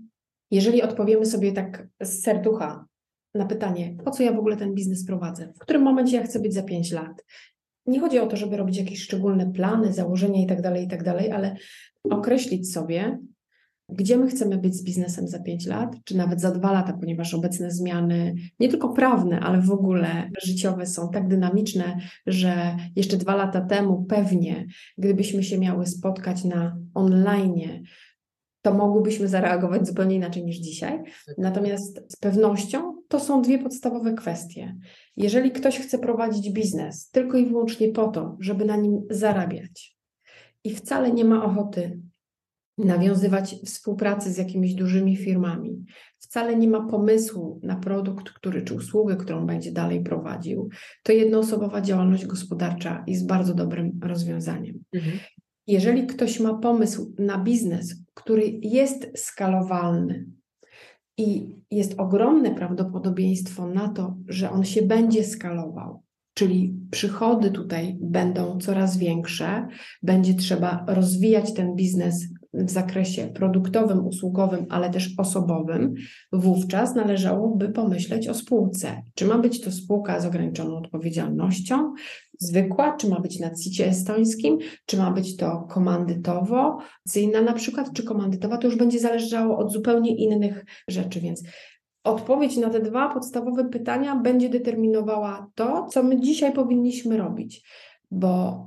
[SPEAKER 2] jeżeli odpowiemy sobie tak z serducha na pytanie, po co ja w ogóle ten biznes prowadzę, w którym momencie ja chcę być za 5 lat. Nie chodzi o to, żeby robić jakieś szczególne plany, założenia i tak dalej, i tak ale określić sobie, gdzie my chcemy być z biznesem za 5 lat, czy nawet za 2 lata, ponieważ obecne zmiany, nie tylko prawne, ale w ogóle życiowe są tak dynamiczne, że jeszcze dwa lata temu pewnie, gdybyśmy się miały spotkać na online, to mogłybyśmy zareagować zupełnie inaczej niż dzisiaj. Natomiast z pewnością to są dwie podstawowe kwestie. Jeżeli ktoś chce prowadzić biznes tylko i wyłącznie po to, żeby na nim zarabiać i wcale nie ma ochoty nawiązywać współpracy z jakimiś dużymi firmami, wcale nie ma pomysłu na produkt, który czy usługę, którą będzie dalej prowadził, to jednoosobowa działalność gospodarcza jest bardzo dobrym rozwiązaniem.
[SPEAKER 1] Mhm.
[SPEAKER 2] Jeżeli ktoś ma pomysł na biznes, który jest skalowalny i jest ogromne prawdopodobieństwo na to, że on się będzie skalował, czyli przychody tutaj będą coraz większe, będzie trzeba rozwijać ten biznes w zakresie produktowym, usługowym, ale też osobowym, wówczas należałoby pomyśleć o spółce. Czy ma być to spółka z ograniczoną odpowiedzialnością, zwykła, czy ma być na CIT estońskim, czy ma być to komandytowo, cyjna na przykład, czy komandytowa, to już będzie zależało od zupełnie innych rzeczy, więc odpowiedź na te dwa podstawowe pytania będzie determinowała to, co my dzisiaj powinniśmy robić, bo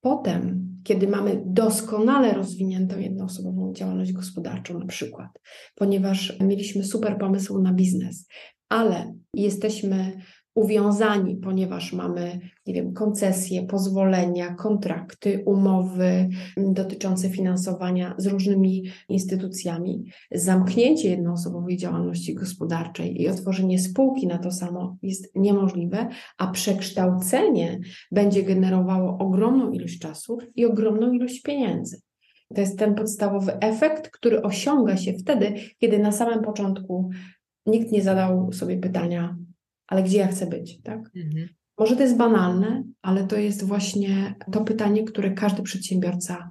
[SPEAKER 2] potem, kiedy mamy doskonale rozwiniętą jednoosobową działalność gospodarczą na przykład, ponieważ mieliśmy super pomysł na biznes, ale jesteśmy uwiązani, ponieważ mamy, nie wiem, koncesje, pozwolenia, kontrakty, umowy dotyczące finansowania z różnymi instytucjami. Zamknięcie jednoosobowej działalności gospodarczej i otworzenie spółki na to samo jest niemożliwe, a przekształcenie będzie generowało ogromną ilość czasu i ogromną ilość pieniędzy. To jest ten podstawowy efekt, który osiąga się wtedy, kiedy na samym początku nikt nie zadał sobie pytania, ale gdzie ja chcę być, tak?
[SPEAKER 1] Mhm.
[SPEAKER 2] Może to jest banalne, ale to jest właśnie to pytanie, które każdy przedsiębiorca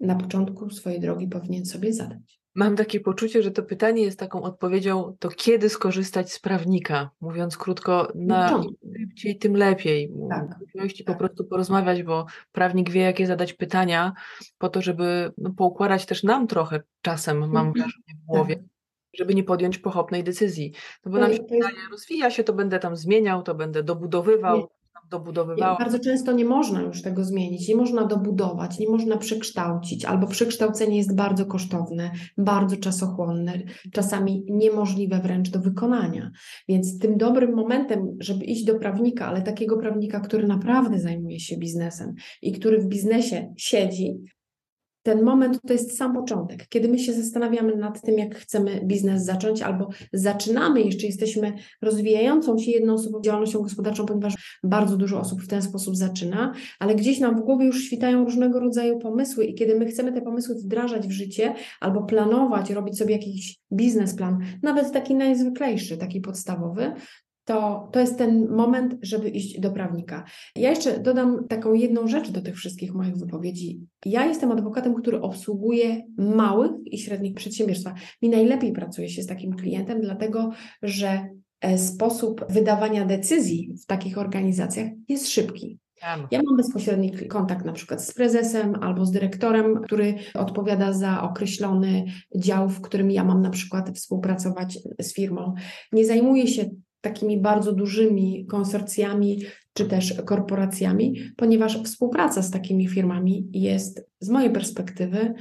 [SPEAKER 2] na początku swojej drogi powinien sobie zadać.
[SPEAKER 1] Mam takie poczucie, że to pytanie jest taką odpowiedzią, to kiedy skorzystać z prawnika? Mówiąc krótko, na im szybciej, tym lepiej. Tak. Możliwości tak. po prostu porozmawiać, bo prawnik wie, jakie zadać pytania, po to, żeby no, poukładać też nam trochę czasem, mam mhm. wrażenie w głowie, tak. Żeby nie podjąć pochopnej decyzji. No bo to nam się jest... rozwija się, to będę tam zmieniał, to będę dobudowywał. Nie dobudowywała.
[SPEAKER 2] Bardzo często nie można już tego zmienić, nie można dobudować, nie można przekształcić, albo przekształcenie jest bardzo kosztowne, bardzo czasochłonne, czasami niemożliwe wręcz do wykonania. Więc tym dobrym momentem, żeby iść do prawnika, ale takiego prawnika, który naprawdę zajmuje się biznesem i który w biznesie siedzi, ten moment to jest sam początek, kiedy my się zastanawiamy nad tym, jak chcemy biznes zacząć, albo zaczynamy, jeszcze jesteśmy rozwijającą się jednoosobową działalnością gospodarczą, ponieważ bardzo dużo osób w ten sposób zaczyna, ale gdzieś nam w głowie już świtają różnego rodzaju pomysły, i kiedy my chcemy te pomysły wdrażać w życie, albo planować, robić sobie jakiś biznesplan, nawet taki najzwyklejszy, taki podstawowy, to, to jest ten moment, żeby iść do prawnika. Ja jeszcze dodam taką jedną rzecz do tych wszystkich moich wypowiedzi. Ja jestem adwokatem, który obsługuje małych i średnich przedsiębiorstwa. Mi najlepiej pracuje się z takim klientem, dlatego że e, sposób wydawania decyzji w takich organizacjach jest szybki. Ja mam bezpośredni kontakt na przykład z prezesem albo z dyrektorem, który odpowiada za określony dział, w którym ja mam na przykład współpracować z firmą. Nie zajmuję się takimi bardzo dużymi konsorcjami czy też korporacjami, ponieważ współpraca z takimi firmami jest z mojej perspektywy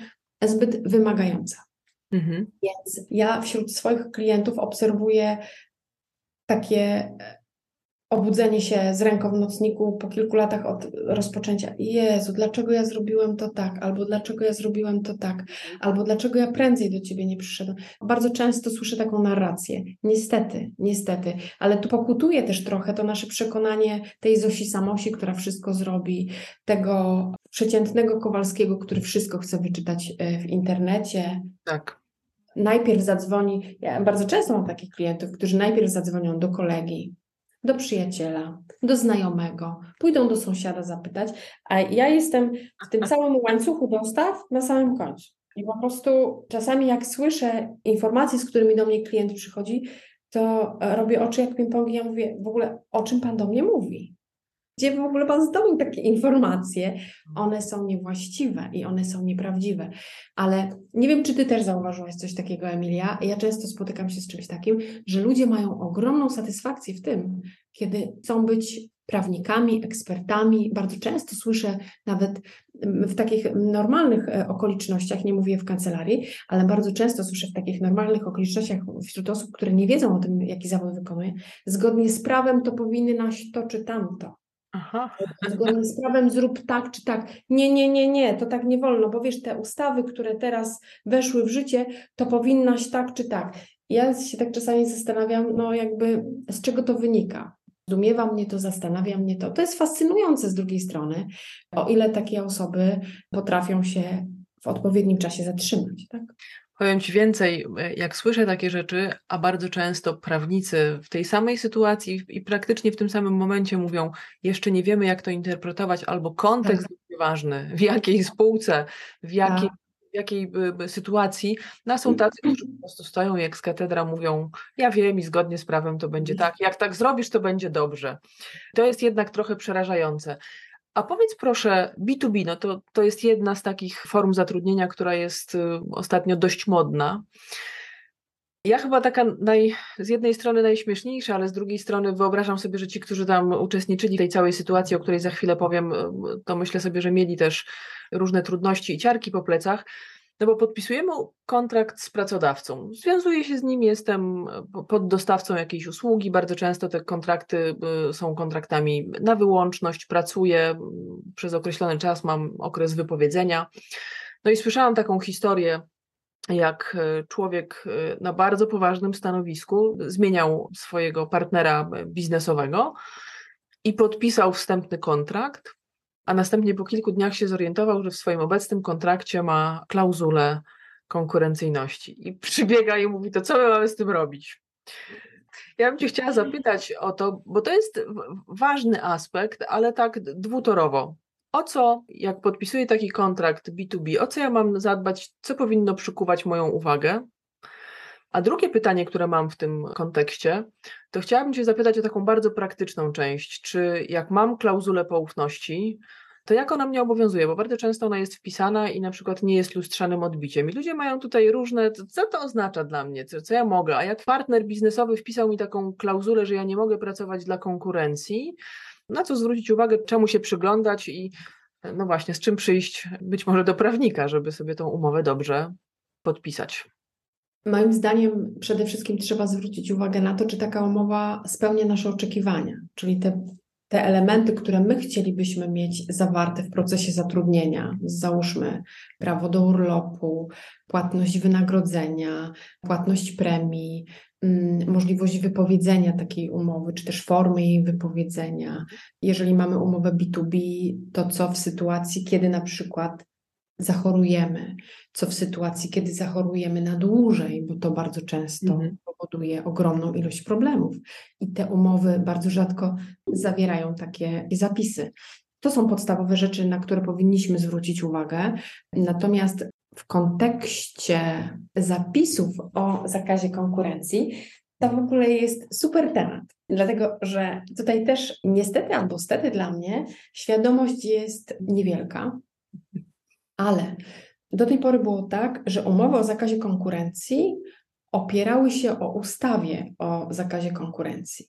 [SPEAKER 2] zbyt wymagająca. Mhm. Więc ja wśród swoich klientów obserwuję takie obudzenie się z ręką w nocniku po kilku latach od rozpoczęcia. Jezu, dlaczego ja zrobiłem to tak? Albo dlaczego ja zrobiłem to tak? Albo dlaczego ja prędzej do ciebie nie przyszedłem? Bardzo często słyszę taką narrację. Niestety, niestety, ale tu pokutuje też trochę to nasze przekonanie tej Zosi Samosi, która wszystko zrobi, tego przeciętnego Kowalskiego, który wszystko chce wyczytać e, w internecie.
[SPEAKER 1] Tak
[SPEAKER 2] najpierw zadzwoni, ja bardzo często mam takich klientów, którzy najpierw zadzwonią do kolegi, do przyjaciela, do znajomego, pójdą do sąsiada zapytać, a ja jestem w tym całym łańcuchu dostaw na samym końcu. I po prostu czasami jak słyszę informacje, z którymi do mnie klient przychodzi, to robię oczy jak ping-pong i ja mówię, w ogóle o czym Pan do mnie mówi? Gdzie w ogóle Pan zdobył takie informacje? One są niewłaściwe i one są nieprawdziwe. Ale nie wiem, czy Ty też zauważyłaś coś takiego, Emilia. Ja często spotykam się z czymś takim, że ludzie mają ogromną satysfakcję w tym, kiedy chcą być prawnikami, ekspertami. Bardzo często słyszę nawet w takich normalnych e, okolicznościach, nie mówię w kancelarii, ale bardzo często słyszę w takich normalnych okolicznościach wśród osób, które nie wiedzą o tym, jaki zawód wykonuje, zgodnie z prawem to powinnaś to czy tamto. Aha. Zgodnie z prawem zrób tak czy tak. Nie, nie, nie, nie, to tak nie wolno, bo wiesz, te ustawy, które teraz weszły w życie, to powinnaś tak czy tak. Ja się tak czasami zastanawiam, no jakby z czego to wynika. Zdumiewa mnie to, zastanawia mnie to. To jest fascynujące z drugiej strony, o ile takie osoby potrafią się w odpowiednim czasie zatrzymać. Tak?
[SPEAKER 1] Powiem Ci więcej, jak słyszę takie rzeczy, a bardzo często prawnicy w tej samej sytuacji i praktycznie w tym samym momencie mówią, jeszcze nie wiemy, jak to interpretować, albo kontekst tak. jest ważny, w jakiej spółce, w jakiej, tak. w jakiej sytuacji. No, są tacy, którzy po prostu stoją jak z katedra, mówią, ja wiem i zgodnie z prawem to będzie tak, jak tak zrobisz, to będzie dobrze. To jest jednak trochę przerażające. A powiedz proszę, B2B, no to, to jest jedna z takich form zatrudnienia, która jest y, ostatnio dość modna. Ja chyba taka naj, z jednej strony najśmieszniejsza, ale z drugiej strony wyobrażam sobie, że ci, którzy tam uczestniczyli w tej całej sytuacji, o której za chwilę powiem, y, to myślę sobie, że mieli też różne trudności i ciarki po plecach. No bo podpisujemy kontrakt z pracodawcą. Związuję się z nim, jestem poddostawcą jakiejś usługi. Bardzo często te kontrakty y, są kontraktami na wyłączność, pracuję przez określony czas, mam okres wypowiedzenia. No i słyszałam taką historię, jak y, człowiek na bardzo poważnym stanowisku zmieniał swojego partnera biznesowego i podpisał wstępny kontrakt, a następnie po kilku dniach się zorientował, że w swoim obecnym kontrakcie ma klauzulę konkurencyjności i przybiega i mówi, to co my mamy z tym robić? Ja bym Cię chciała zapytać o to, bo to jest ważny aspekt, ale tak dwutorowo. O co, jak podpisuję taki kontrakt B2B, o co ja mam zadbać, co powinno przykuwać moją uwagę? A drugie pytanie, które mam w tym kontekście, to chciałabym Cię zapytać o taką bardzo praktyczną część. Czy jak mam klauzulę poufności, to jak ona mnie obowiązuje? Bo bardzo często ona jest wpisana i na przykład nie jest lustrzanym odbiciem. I ludzie mają tutaj różne, co to oznacza dla mnie, co, co ja mogę? A jak partner biznesowy wpisał mi taką klauzulę, że ja nie mogę pracować dla konkurencji, na co zwrócić uwagę, czemu się przyglądać i no właśnie, z czym przyjść być może do prawnika, żeby sobie tą umowę dobrze podpisać.
[SPEAKER 2] Moim zdaniem przede wszystkim trzeba zwrócić uwagę na to, czy taka umowa spełnia nasze oczekiwania, czyli te, te elementy, które my chcielibyśmy mieć zawarte w procesie zatrudnienia, załóżmy prawo do urlopu, płatność wynagrodzenia, płatność premii, mm, możliwość wypowiedzenia takiej umowy, czy też formy jej wypowiedzenia. Jeżeli mamy umowę B2B, to co w sytuacji, kiedy na przykład zachorujemy, co w sytuacji, kiedy zachorujemy na dłużej, bo to bardzo często mhm. powoduje ogromną ilość problemów. I te umowy bardzo rzadko zawierają takie zapisy. To są podstawowe rzeczy, na które powinniśmy zwrócić uwagę. Natomiast w kontekście zapisów o zakazie konkurencji, to w ogóle jest super temat, dlatego że tutaj też niestety albo stety dla mnie świadomość jest niewielka ale do tej pory było tak, że umowy o zakazie konkurencji opierały się o ustawie o zakazie konkurencji.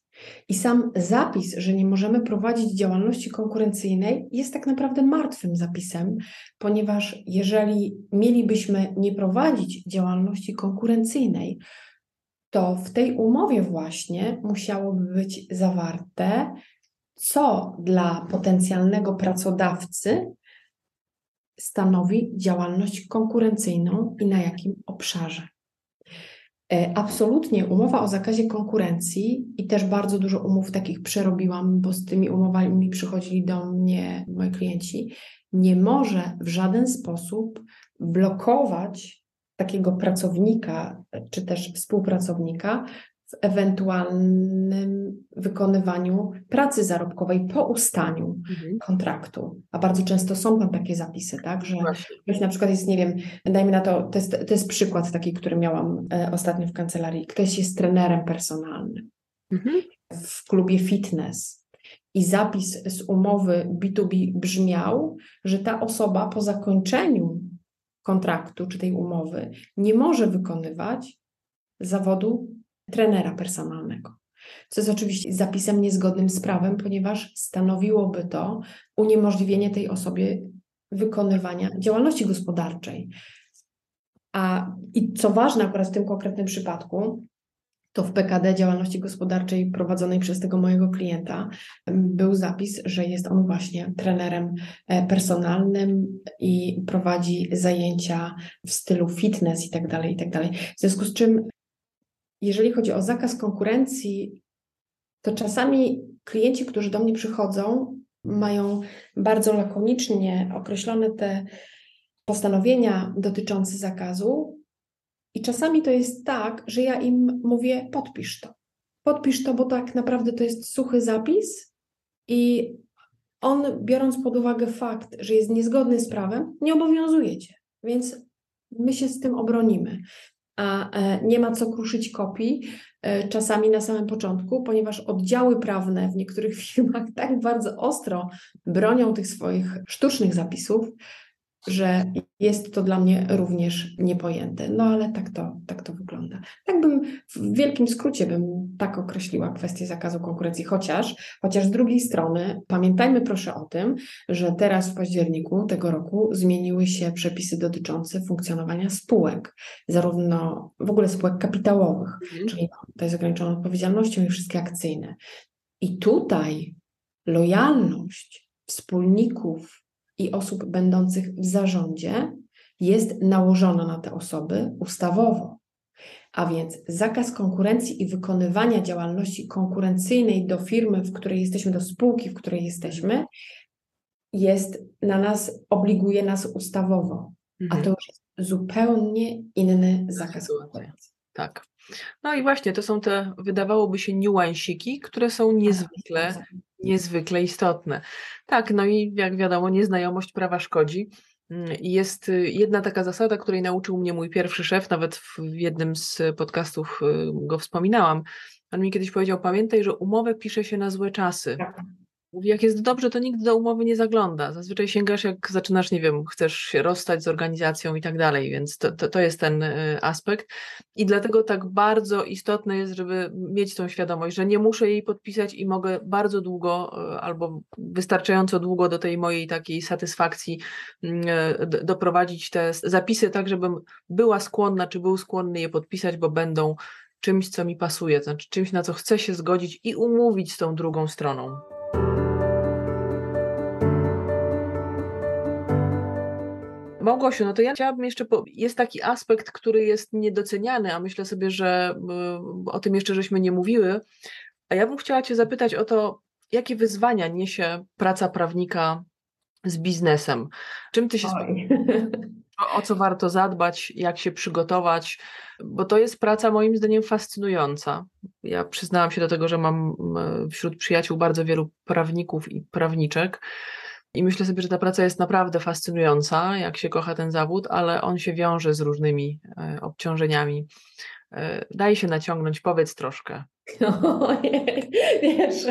[SPEAKER 2] I sam zapis, że nie możemy prowadzić działalności konkurencyjnej, jest tak naprawdę martwym zapisem, ponieważ jeżeli mielibyśmy nie prowadzić działalności konkurencyjnej, to w tej umowie właśnie musiałoby być zawarte, co dla potencjalnego pracodawcy stanowi działalność konkurencyjną i na jakim obszarze. E, absolutnie umowa o zakazie konkurencji i też bardzo dużo umów takich przerobiłam, bo z tymi umowami przychodzili do mnie moi klienci, nie może w żaden sposób blokować takiego pracownika czy też współpracownika w ewentualnym wykonywaniu pracy zarobkowej po ustaniu mhm. kontraktu. A bardzo często są tam takie zapisy, tak, że ktoś na przykład jest, nie wiem, dajmy na to, to jest, to jest przykład taki, który miałam e, ostatnio w kancelarii. Ktoś jest trenerem personalnym mhm. w klubie fitness i zapis z umowy B2B brzmiał, że ta osoba po zakończeniu kontraktu czy tej umowy nie może wykonywać zawodu trenera personalnego. Co jest oczywiście zapisem niezgodnym z prawem, ponieważ stanowiłoby to uniemożliwienie tej osobie wykonywania działalności gospodarczej. A i co ważne, akurat w tym konkretnym przypadku, to w PKD działalności gospodarczej prowadzonej przez tego mojego klienta był zapis, że jest on właśnie trenerem e, personalnym i prowadzi zajęcia w stylu fitness i tak dalej, i tak dalej. W związku z czym jeżeli chodzi o zakaz konkurencji, to czasami klienci, którzy do mnie przychodzą, mają bardzo lakonicznie określone te postanowienia dotyczące zakazu, i czasami to jest tak, że ja im mówię: podpisz to. Podpisz to, bo tak naprawdę to jest suchy zapis i on, biorąc pod uwagę fakt, że jest niezgodny z prawem, nie obowiązuje cię. Więc my się z tym obronimy a e, nie ma co kruszyć kopii, e, czasami na samym początku, ponieważ oddziały prawne w niektórych firmach tak bardzo ostro bronią tych swoich sztucznych zapisów, że jest to dla mnie również niepojęte. No ale tak to, tak to wygląda. Tak bym w wielkim skrócie bym tak określiła kwestię zakazu konkurencji, chociaż, chociaż z drugiej strony pamiętajmy proszę o tym, że teraz w październiku tego roku zmieniły się przepisy dotyczące funkcjonowania spółek, zarówno w ogóle spółek kapitałowych, mhm. czyli to jest ograniczoną odpowiedzialnością i wszystkie akcyjne. I tutaj lojalność wspólników i osób będących w zarządzie jest nałożona na te osoby ustawowo. A więc zakaz konkurencji i wykonywania działalności konkurencyjnej do firmy, w której jesteśmy, do spółki, w której jesteśmy, jest na nas, obliguje nas ustawowo. Mhm. A to już jest zupełnie inny zakaz konkurencji.
[SPEAKER 1] Tak. No i właśnie, to są te, wydawałoby się, niuansiki, które są tak, niezwykle, niezwykle istotne. Tak, no i jak wiadomo, nieznajomość prawa szkodzi. Mm, jest y, jedna taka zasada, której nauczył mnie mój pierwszy szef, nawet w jednym z podcastów y, go wspominałam. On mi kiedyś powiedział: Pamiętaj, że umowę pisze się na złe czasy. Mówi, jak jest dobrze, to nikt do umowy nie zagląda. Zazwyczaj sięgasz, jak zaczynasz, nie wiem, chcesz się rozstać z organizacją i tak dalej, więc to, to, to, jest ten y, aspekt. I dlatego tak bardzo istotne jest, żeby mieć tą świadomość, że nie muszę jej podpisać i mogę bardzo długo y, albo wystarczająco długo do tej mojej takiej satysfakcji mm, y, doprowadzić te zapisy tak, żebym była skłonna, czy był skłonny je podpisać, bo będą czymś, co mi pasuje, znaczy czymś, na co chcę się zgodzić i umówić z tą drugą stroną. Małgosiu, no to ja chciałabym jeszcze, po... jest taki aspekt, który jest niedoceniany, a myślę sobie, że y, o tym jeszcze żeśmy nie mówiły, a ja bym chciała Cię zapytać o to, jakie wyzwania niesie praca prawnika z biznesem? Czym Ty się o, o co warto zadbać, jak się przygotować, bo to jest praca moim zdaniem fascynująca. Ja przyznałam się do tego, że mam wśród przyjaciół bardzo wielu prawników i prawniczek. I myślę sobie, że ta praca jest naprawdę fascynująca, jak się kocha ten zawód, ale on się wiąże z różnymi e, obciążeniami. E, daj się naciągnąć, powiedz troszkę.
[SPEAKER 2] Ojej, wiesz,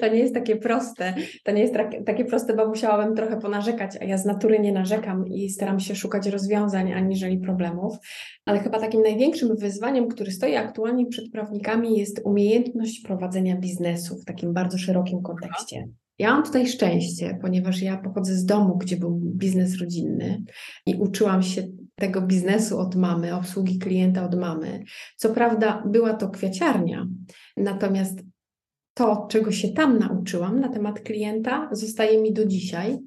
[SPEAKER 2] to nie jest takie proste. To nie jest takie proste, bo musiałabym trochę ponarzekać, a ja z natury nie narzekam i staram się szukać rozwiązań aniżeli problemów. Ale chyba takim największym wyzwaniem, który stoi aktualnie przed prawnikami, jest umiejętność prowadzenia biznesu w takim bardzo szerokim kontekście. Ja mam tutaj szczęście, ponieważ ja pochodzę z domu, gdzie był biznes rodzinny i uczyłam się tego biznesu od mamy, obsługi klienta od mamy. Co prawda była to kwiaciarnia, natomiast to, czego się tam nauczyłam na temat klienta, zostaje mi do dzisiaj,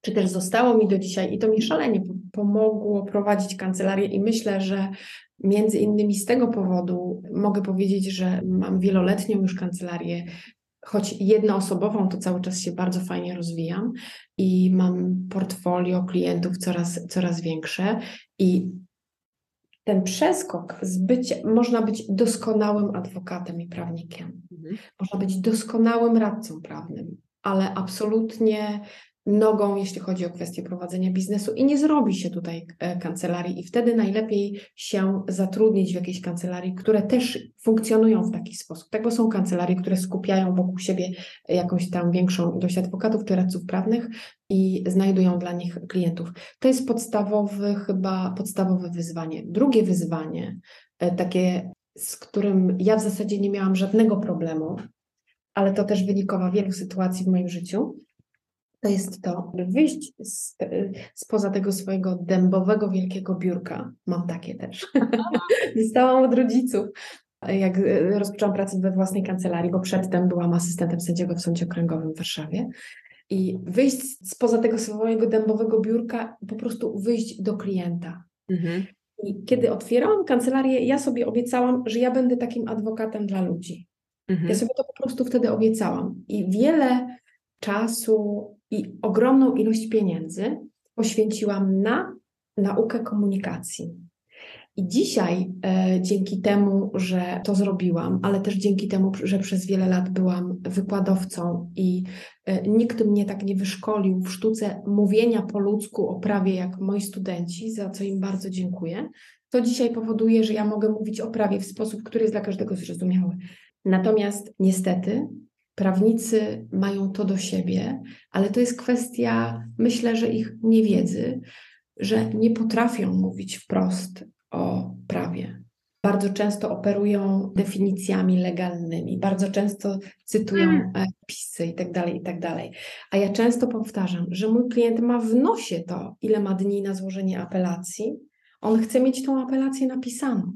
[SPEAKER 2] czy też zostało mi do dzisiaj i to mi szalenie pomogło prowadzić kancelarię i myślę, że między innymi z tego powodu mogę powiedzieć, że mam wieloletnią już kancelarię, choć jednoosobową, to cały czas się bardzo fajnie rozwijam i mam portfolio klientów coraz, coraz większe i ten przeskok z bycia, można być doskonałym adwokatem i prawnikiem, mhm. można być doskonałym radcą prawnym, ale absolutnie nogą, jeśli chodzi o kwestię prowadzenia biznesu i nie zrobi się tutaj e, kancelarii i wtedy najlepiej się zatrudnić w jakiejś kancelarii, które też funkcjonują w taki sposób, tak, bo są kancelarie, które skupiają wokół siebie jakąś tam większą ilość adwokatów czy radców prawnych i znajdują dla nich klientów. To jest podstawowy, chyba podstawowe wyzwanie. Drugie wyzwanie, e, takie, z którym ja w zasadzie nie miałam żadnego problemu, ale to też wynikowa wielu sytuacji w moim życiu, to jest to, wyjść z, spoza tego swojego dębowego wielkiego biurka. Mam takie też. Dostałam od rodziców. Jak rozpoczęłam pracę we własnej kancelarii, bo przedtem byłam asystentem sędziego w Sądzie Okręgowym w Warszawie. I wyjść spoza tego swojego dębowego biurka, po prostu wyjść do klienta. Mhm. I kiedy otwierałam kancelarię, ja sobie obiecałam, że ja będę takim adwokatem dla ludzi. Mhm. Ja sobie to po prostu wtedy obiecałam. I wiele czasu i ogromną ilość pieniędzy poświęciłam na naukę komunikacji. I dzisiaj, e, dzięki temu, że to zrobiłam, ale też dzięki temu, że przez wiele lat byłam wykładowcą i e, nikt mnie tak nie wyszkolił w sztuce mówienia po ludzku o prawie jak moi studenci, za co im bardzo dziękuję, to dzisiaj powoduje, że ja mogę mówić o prawie w sposób, który jest dla każdego zrozumiały. Natomiast niestety Prawnicy mają to do siebie, ale to jest kwestia, myślę, że ich niewiedzy, że nie potrafią mówić wprost o prawie. Bardzo często operują definicjami legalnymi, bardzo często cytują mm. pisy i tak dalej, i tak. A ja często powtarzam, że mój klient ma w nosie to, ile ma dni na złożenie apelacji. On chce mieć tą apelację napisaną.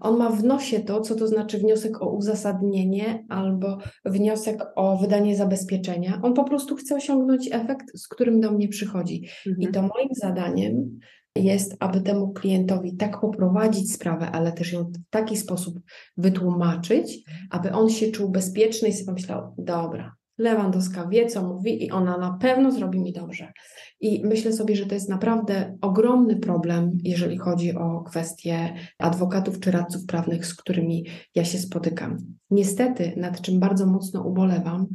[SPEAKER 2] On ma w nosie to, co to znaczy wniosek o uzasadnienie albo wniosek o wydanie zabezpieczenia. On po prostu chce osiągnąć efekt, z którym do mnie przychodzi. Mhm. I to moim zadaniem jest, aby temu klientowi tak poprowadzić sprawę, ale też ją w taki sposób wytłumaczyć, aby on się czuł bezpieczny i sobie myślał, dobra, Lewandowska wie, co mówi i ona na pewno zrobi mi dobrze. I myślę sobie, że to jest naprawdę ogromny problem, jeżeli chodzi o kwestie adwokatów czy radców prawnych, z którymi ja się spotykam. Niestety, nad czym bardzo mocno ubolewam,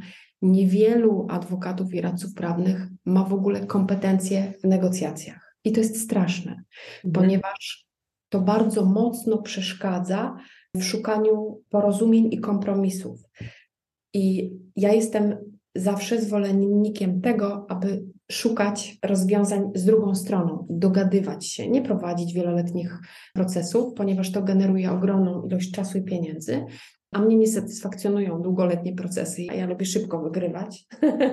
[SPEAKER 2] niewielu adwokatów i radców prawnych ma w ogóle kompetencje w negocjacjach. I to jest straszne, mhm. ponieważ to bardzo mocno przeszkadza w szukaniu porozumień i kompromisów. I ja jestem zawsze zwolennikiem tego, aby szukać rozwiązań z drugą stroną, dogadywać się, nie prowadzić wieloletnich procesów, ponieważ to generuje ogromną ilość czasu i pieniędzy, a mnie nie satysfakcjonują długoletnie procesy, a ja lubię szybko wygrywać.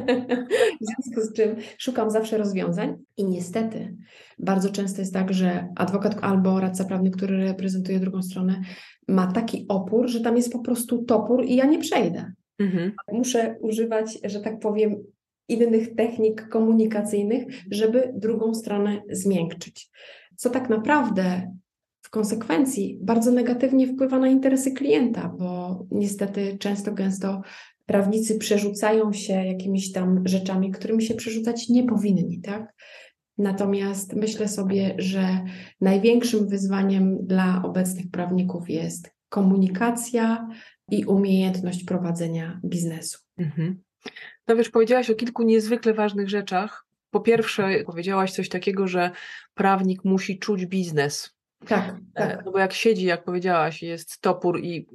[SPEAKER 2] w związku z czym szukam zawsze rozwiązań i niestety bardzo często jest tak, że adwokat albo radca prawny, który reprezentuje drugą stronę, ma taki opór, że tam jest po prostu topór i ja nie przejdę. Mhm. Muszę używać, że tak powiem, innych technik komunikacyjnych, żeby drugą stronę zmiękczyć. Co tak naprawdę w konsekwencji bardzo negatywnie wpływa na interesy klienta, bo niestety często, gęsto prawnicy przerzucają się jakimiś tam rzeczami, którymi się przerzucać nie powinni, tak? Natomiast myślę sobie, że największym wyzwaniem dla obecnych prawników jest komunikacja i umiejętność prowadzenia biznesu. Mhm.
[SPEAKER 1] No wiesz, powiedziałaś o kilku niezwykle ważnych rzeczach. Po pierwsze, powiedziałaś coś takiego, że prawnik musi czuć biznes.
[SPEAKER 2] Tak, e,
[SPEAKER 1] tak. No bo jak siedzi, jak powiedziałaś, jest topór i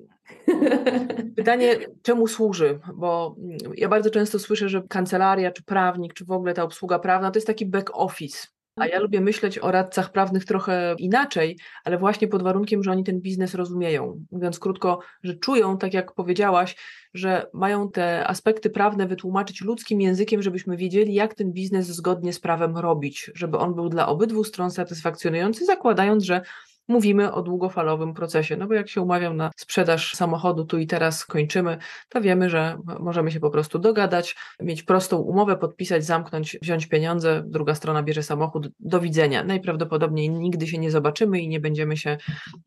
[SPEAKER 1] pytanie, czemu służy? Bo ja bardzo często słyszę, że kancelaria, czy prawnik, czy w ogóle ta obsługa prawna to jest taki back office. A ja lubię myśleć o radcach prawnych trochę inaczej, ale właśnie pod warunkiem, że oni ten biznes rozumieją. Mówiąc krótko, że czują, tak jak powiedziałaś, że mają te aspekty prawne wytłumaczyć ludzkim językiem, żebyśmy wiedzieli, jak ten biznes zgodnie z prawem robić, żeby on był dla obydwu stron satysfakcjonujący, zakładając, że mówimy o długofalowym procesie. No bo jak się umawiam na sprzedaż samochodu tu i teraz kończymy, to wiemy, że możemy się po prostu dogadać, mieć prostą umowę, podpisać, zamknąć, wziąć pieniądze, druga strona bierze samochód, do widzenia. Najprawdopodobniej nigdy się nie zobaczymy i nie będziemy się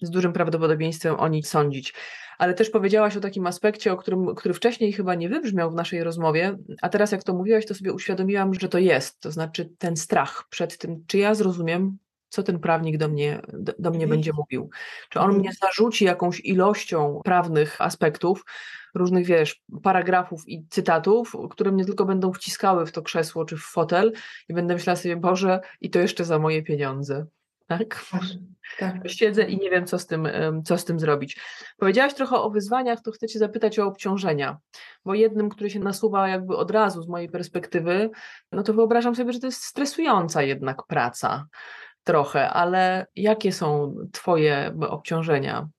[SPEAKER 1] z dużym prawdopodobieństwem o nic sądzić ale też powiedziałaś o takim aspekcie, o którym, który wcześniej chyba nie wybrzmiał w naszej rozmowie, a teraz jak to mówiłaś, to sobie uświadomiłam, że to jest, to znaczy ten strach przed tym, czy ja zrozumiem co ten prawnik do mnie, do, do mnie będzie mówił. Czy on mhm. mnie zarzuci jakąś ilością prawnych aspektów, różnych, wiesz, paragrafów i cytatów, które mnie tylko będą wciskały w to krzesło czy w fotel i będę myślała sobie, Boże, i to jeszcze za moje pieniądze. Tak? tak? Tak. Siedzę i nie wiem, co z, tym, co z tym zrobić. Powiedziałaś trochę o wyzwaniach, to chcę Cię zapytać o obciążenia, bo jednym, który się nasuwa jakby od razu z mojej perspektywy, no to wyobrażam sobie, że to jest stresująca jednak praca trochę, ale jakie są Twoje obciążenia?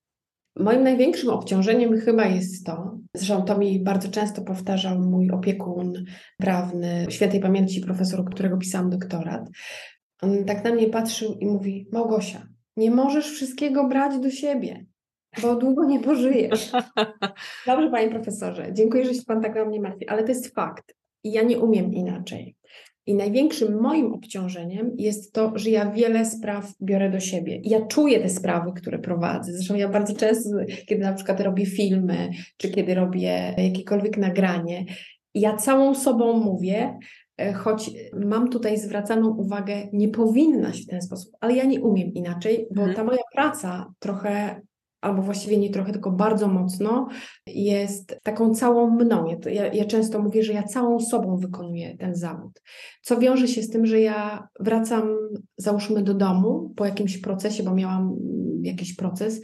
[SPEAKER 2] Moim największym obciążeniem chyba jest to, zresztą to mi bardzo często powtarzał mój opiekun prawny, świętej pamięci profesor, którego pisałam doktorat. On tak na mnie patrzył i mówi: Małgosia, nie możesz wszystkiego brać do siebie, bo długo nie pożyjesz. Dobrze, panie profesorze, dziękuję, że się pan tak na mnie martwi, ale to jest fakt. I ja nie umiem inaczej. I największym moim obciążeniem jest to, że ja wiele spraw biorę do siebie. Ja czuję te sprawy, które prowadzę. Zresztą ja bardzo często, kiedy na przykład robię filmy, czy kiedy robię jakiekolwiek nagranie, ja całą sobą mówię, e, choć mam tutaj zwracaną uwagę, nie powinnaś w ten sposób, ale ja nie umiem inaczej, bo mhm. ta moja praca trochę albo właściwie nie trochę, tylko bardzo mocno, jest taką całą mną. Ja, ja, często mówię, że ja całą sobą wykonuję ten zawód. Co wiąże się z tym, że ja wracam, załóżmy, do domu po jakimś procesie, bo miałam jakiś proces.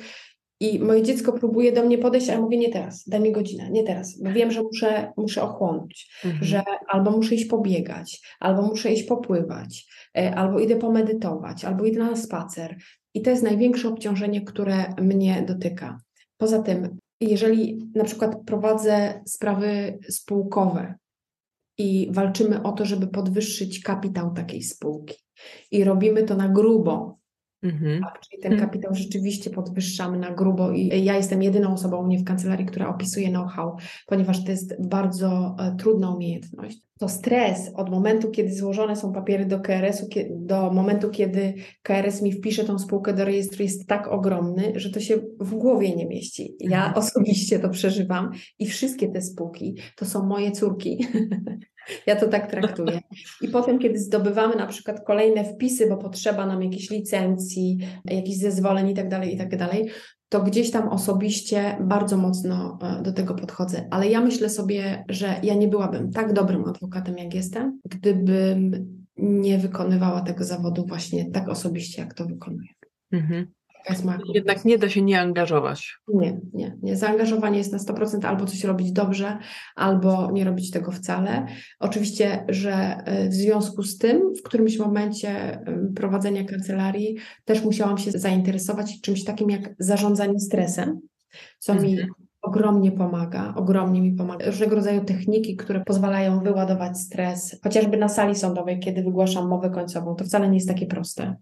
[SPEAKER 2] I moje dziecko próbuje do mnie podejść, a ja mówię nie teraz, daj mi godzinę, nie teraz, bo wiem, że muszę, muszę ochłonąć, mhm. że albo muszę iść pobiegać, albo muszę iść popływać, e, albo idę pomedytować, albo idę na spacer. I to jest największe obciążenie, które mnie dotyka. Poza tym, jeżeli na przykład prowadzę sprawy spółkowe i walczymy o to, żeby podwyższyć kapitał takiej spółki i robimy to na grubo, Mhm. Tak, czyli ten kapitał rzeczywiście podwyższamy na grubo i ja jestem jedyną osobą u mnie w kancelarii, która opisuje know-how, ponieważ to jest bardzo e, trudna umiejętność. To stres od momentu, kiedy złożone są papiery do KRS-u, do momentu, kiedy KRS mi wpisze tą spółkę do rejestru, jest tak ogromny, że to się w głowie nie mieści. Ja mhm. osobiście to przeżywam i wszystkie te spółki to są moje córki. Ja to tak traktuję. I potem, kiedy zdobywamy na przykład kolejne wpisy, bo potrzeba nam jakiejś licencji, jakichś zezwoleń i tak dalej, i tak to gdzieś tam osobiście bardzo mocno e, do tego podchodzę. Ale ja myślę sobie, że ja nie byłabym tak dobrym adwokatem, jak jestem, gdybym nie wykonywała tego zawodu właśnie tak osobiście, jak to wykonuję. Mhm.
[SPEAKER 1] Jednak nie da się nie angażować.
[SPEAKER 2] Nie, nie, nie. Zaangażowanie jest na 100% albo coś robić dobrze, albo nie robić tego wcale. Oczywiście, że e, w związku z tym, w którymś momencie prowadzenia kancelarii, też musiałam się zainteresować czymś takim jak zarządzanie stresem, co mhm. mi ogromnie pomaga, ogromnie mi pomaga. Różnego rodzaju techniki, które pozwalają wyładować stres, chociażby na sali sądowej, kiedy wygłaszam mowę końcową, to wcale nie jest takie proste,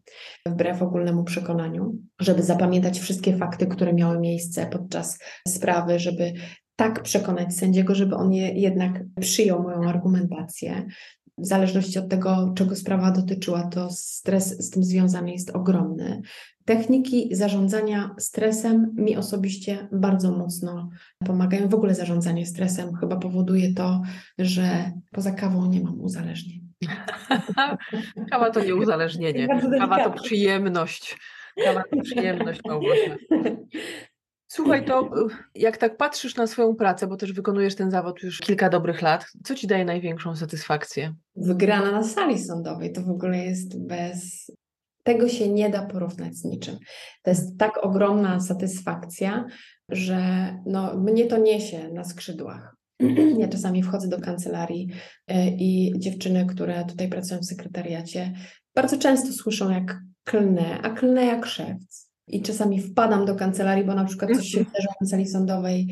[SPEAKER 2] wbrew ogólnemu przekonaniu, żeby zapamiętać wszystkie fakty, które miały miejsce podczas sprawy, żeby tak przekonać sędziego, żeby on je jednak przyjął moją argumentację. W zależności od tego, czego sprawa dotyczyła, to stres z tym związany jest ogromny. Techniki zarządzania stresem mi osobiście bardzo mocno pomagają. W ogóle zarządzanie stresem chyba powoduje to, że poza kawą nie mam uzależnień.
[SPEAKER 1] Kawa to nie uzależnienie. Kawa to przyjemność. Kawa to przyjemność, Małgosia. Słuchaj, to jak tak patrzysz na swoją pracę, bo też wykonujesz ten zawód już kilka dobrych lat, co ci daje największą satysfakcję?
[SPEAKER 2] Wygrana na sali sądowej to w ogóle jest bez tego się nie da porównać z niczym. To jest tak ogromna satysfakcja, że no, mnie to niesie na skrzydłach. Ja czasami wchodzę do kancelarii e, i dziewczyny, które tutaj pracują w sekretariacie, bardzo często słyszą jak klnę, a klnę jak szewc. I czasami wpadam do kancelarii, bo na przykład coś się wydarzyło na sali sądowej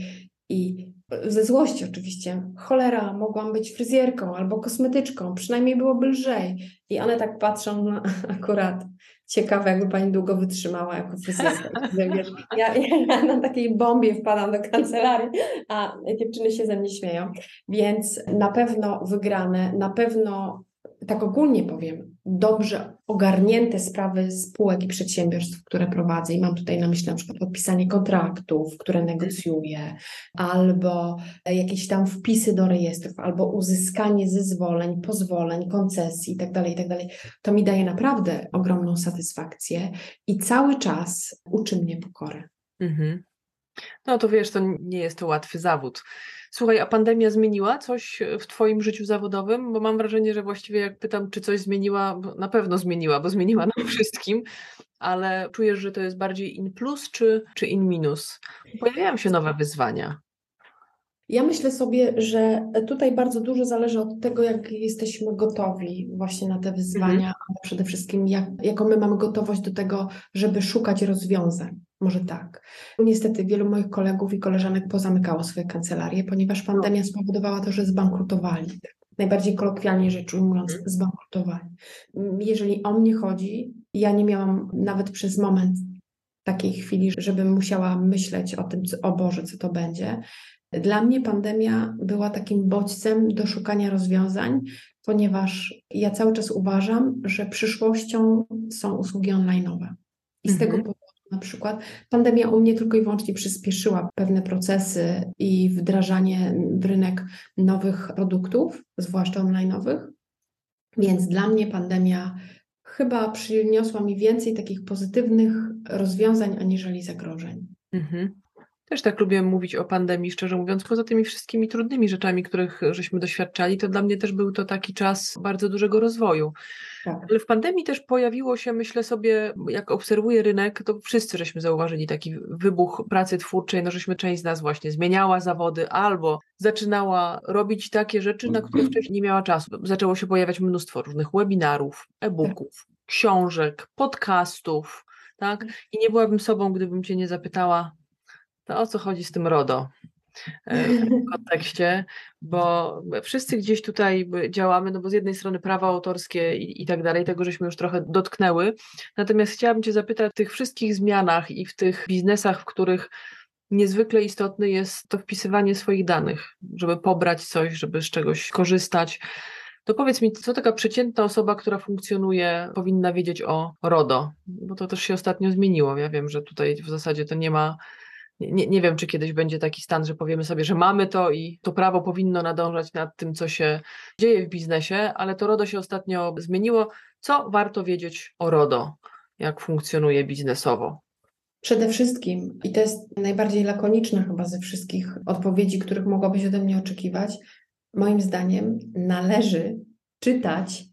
[SPEAKER 2] i ze złości oczywiście, cholera, mogłam być fryzjerką albo kosmetyczką, przynajmniej byłoby lżej. I one tak patrzą na akurat ciekawe, jakby pani długo wytrzymała jako fryzjerka. ja, ja na takiej bombie wpadam do kancelarii, a dziewczyny się ze mnie śmieją. Więc na pewno wygrane, na pewno tak ogólnie powiem, dobrze ogarnięte sprawy spółek i przedsiębiorstw, które prowadzę, i mam tutaj na myśli na przykład podpisanie kontraktów, które negocjuję, albo jakieś tam wpisy do rejestrów, albo uzyskanie zezwoleń, pozwoleń, koncesji itd., tak itd., tak to mi daje naprawdę ogromną satysfakcję i cały czas uczy mnie pokory. Mhm.
[SPEAKER 1] No to wiesz, to nie jest to łatwy zawód. Słuchaj, a pandemia zmieniła coś w Twoim życiu zawodowym? Bo mam wrażenie, że właściwie jak pytam, czy coś zmieniła, na pewno zmieniła, bo zmieniła nam wszystkim, ale czujesz, że to jest bardziej in plus czy, czy in minus? Pojawiają się nowe wyzwania.
[SPEAKER 2] Ja myślę sobie, że tutaj bardzo dużo zależy od tego, jak jesteśmy gotowi właśnie na te wyzwania, mhm. ale przede wszystkim jak, jaką my mamy gotowość do tego, żeby szukać rozwiązań. Może tak. Niestety wielu moich kolegów i koleżanek pozamykało swoje kancelarie, ponieważ pandemia spowodowała to, że zbankrutowali. Najbardziej kolokwialnie rzecz ujmując, mhm. zbankrutowali. Jeżeli o mnie chodzi, ja nie miałam nawet przez moment takiej chwili, żebym musiała myśleć o tym, o Boże, co to będzie. Dla mnie pandemia była takim bodźcem do szukania rozwiązań, ponieważ ja cały czas uważam, że przyszłością są usługi online'owe. I z mhm. tego powodu na przykład pandemia u mnie tylko i wyłącznie przyspieszyła pewne procesy i wdrażanie w rynek nowych produktów, zwłaszcza online'owych. Więc dla mnie pandemia chyba przyniosła mi więcej takich pozytywnych rozwiązań aniżeli zagrożeń. Mhm.
[SPEAKER 1] Też tak lubię mówić o pandemii, szczerze mówiąc, poza tymi wszystkimi trudnymi rzeczami, których żeśmy doświadczali, to dla mnie też był to taki czas bardzo dużego rozwoju. Tak. Ale w pandemii też pojawiło się, myślę sobie, jak obserwuję rynek, to wszyscy żeśmy zauważyli taki wybuch pracy twórczej, no żeśmy część z nas właśnie zmieniała zawody albo zaczynała robić takie rzeczy, na które wcześniej nie miała czasu. Zaczęło się pojawiać mnóstwo różnych webinarów, e-booków, książek, podcastów, tak? I nie byłabym sobą, gdybym cię nie zapytała, to o co chodzi z tym RODO? e, w tym kontekście, bo wszyscy gdzieś tutaj działamy, no bo z jednej strony prawa autorskie i, i tak dalej, tego żeśmy już trochę dotknęły. Natomiast chciałabym Cię zapytać w tych wszystkich zmianach i w tych biznesach, w których niezwykle istotne jest to wpisywanie swoich danych, żeby pobrać coś, żeby z czegoś korzystać. To powiedz mi, co taka przeciętna osoba, która funkcjonuje, powinna wiedzieć o RODO? Bo to też się ostatnio zmieniło. Ja wiem, że tutaj w zasadzie to nie ma. Nie, nie wiem, czy kiedyś będzie taki stan, że powiemy sobie, że mamy to i to prawo powinno nadążać nad tym, co się dzieje w biznesie, ale to RODO się ostatnio zmieniło. Co warto wiedzieć o RODO, jak funkcjonuje biznesowo?
[SPEAKER 2] Przede wszystkim, i to jest najbardziej lakoniczna chyba ze wszystkich odpowiedzi, których mogłabyś ode mnie oczekiwać, moim zdaniem należy czytać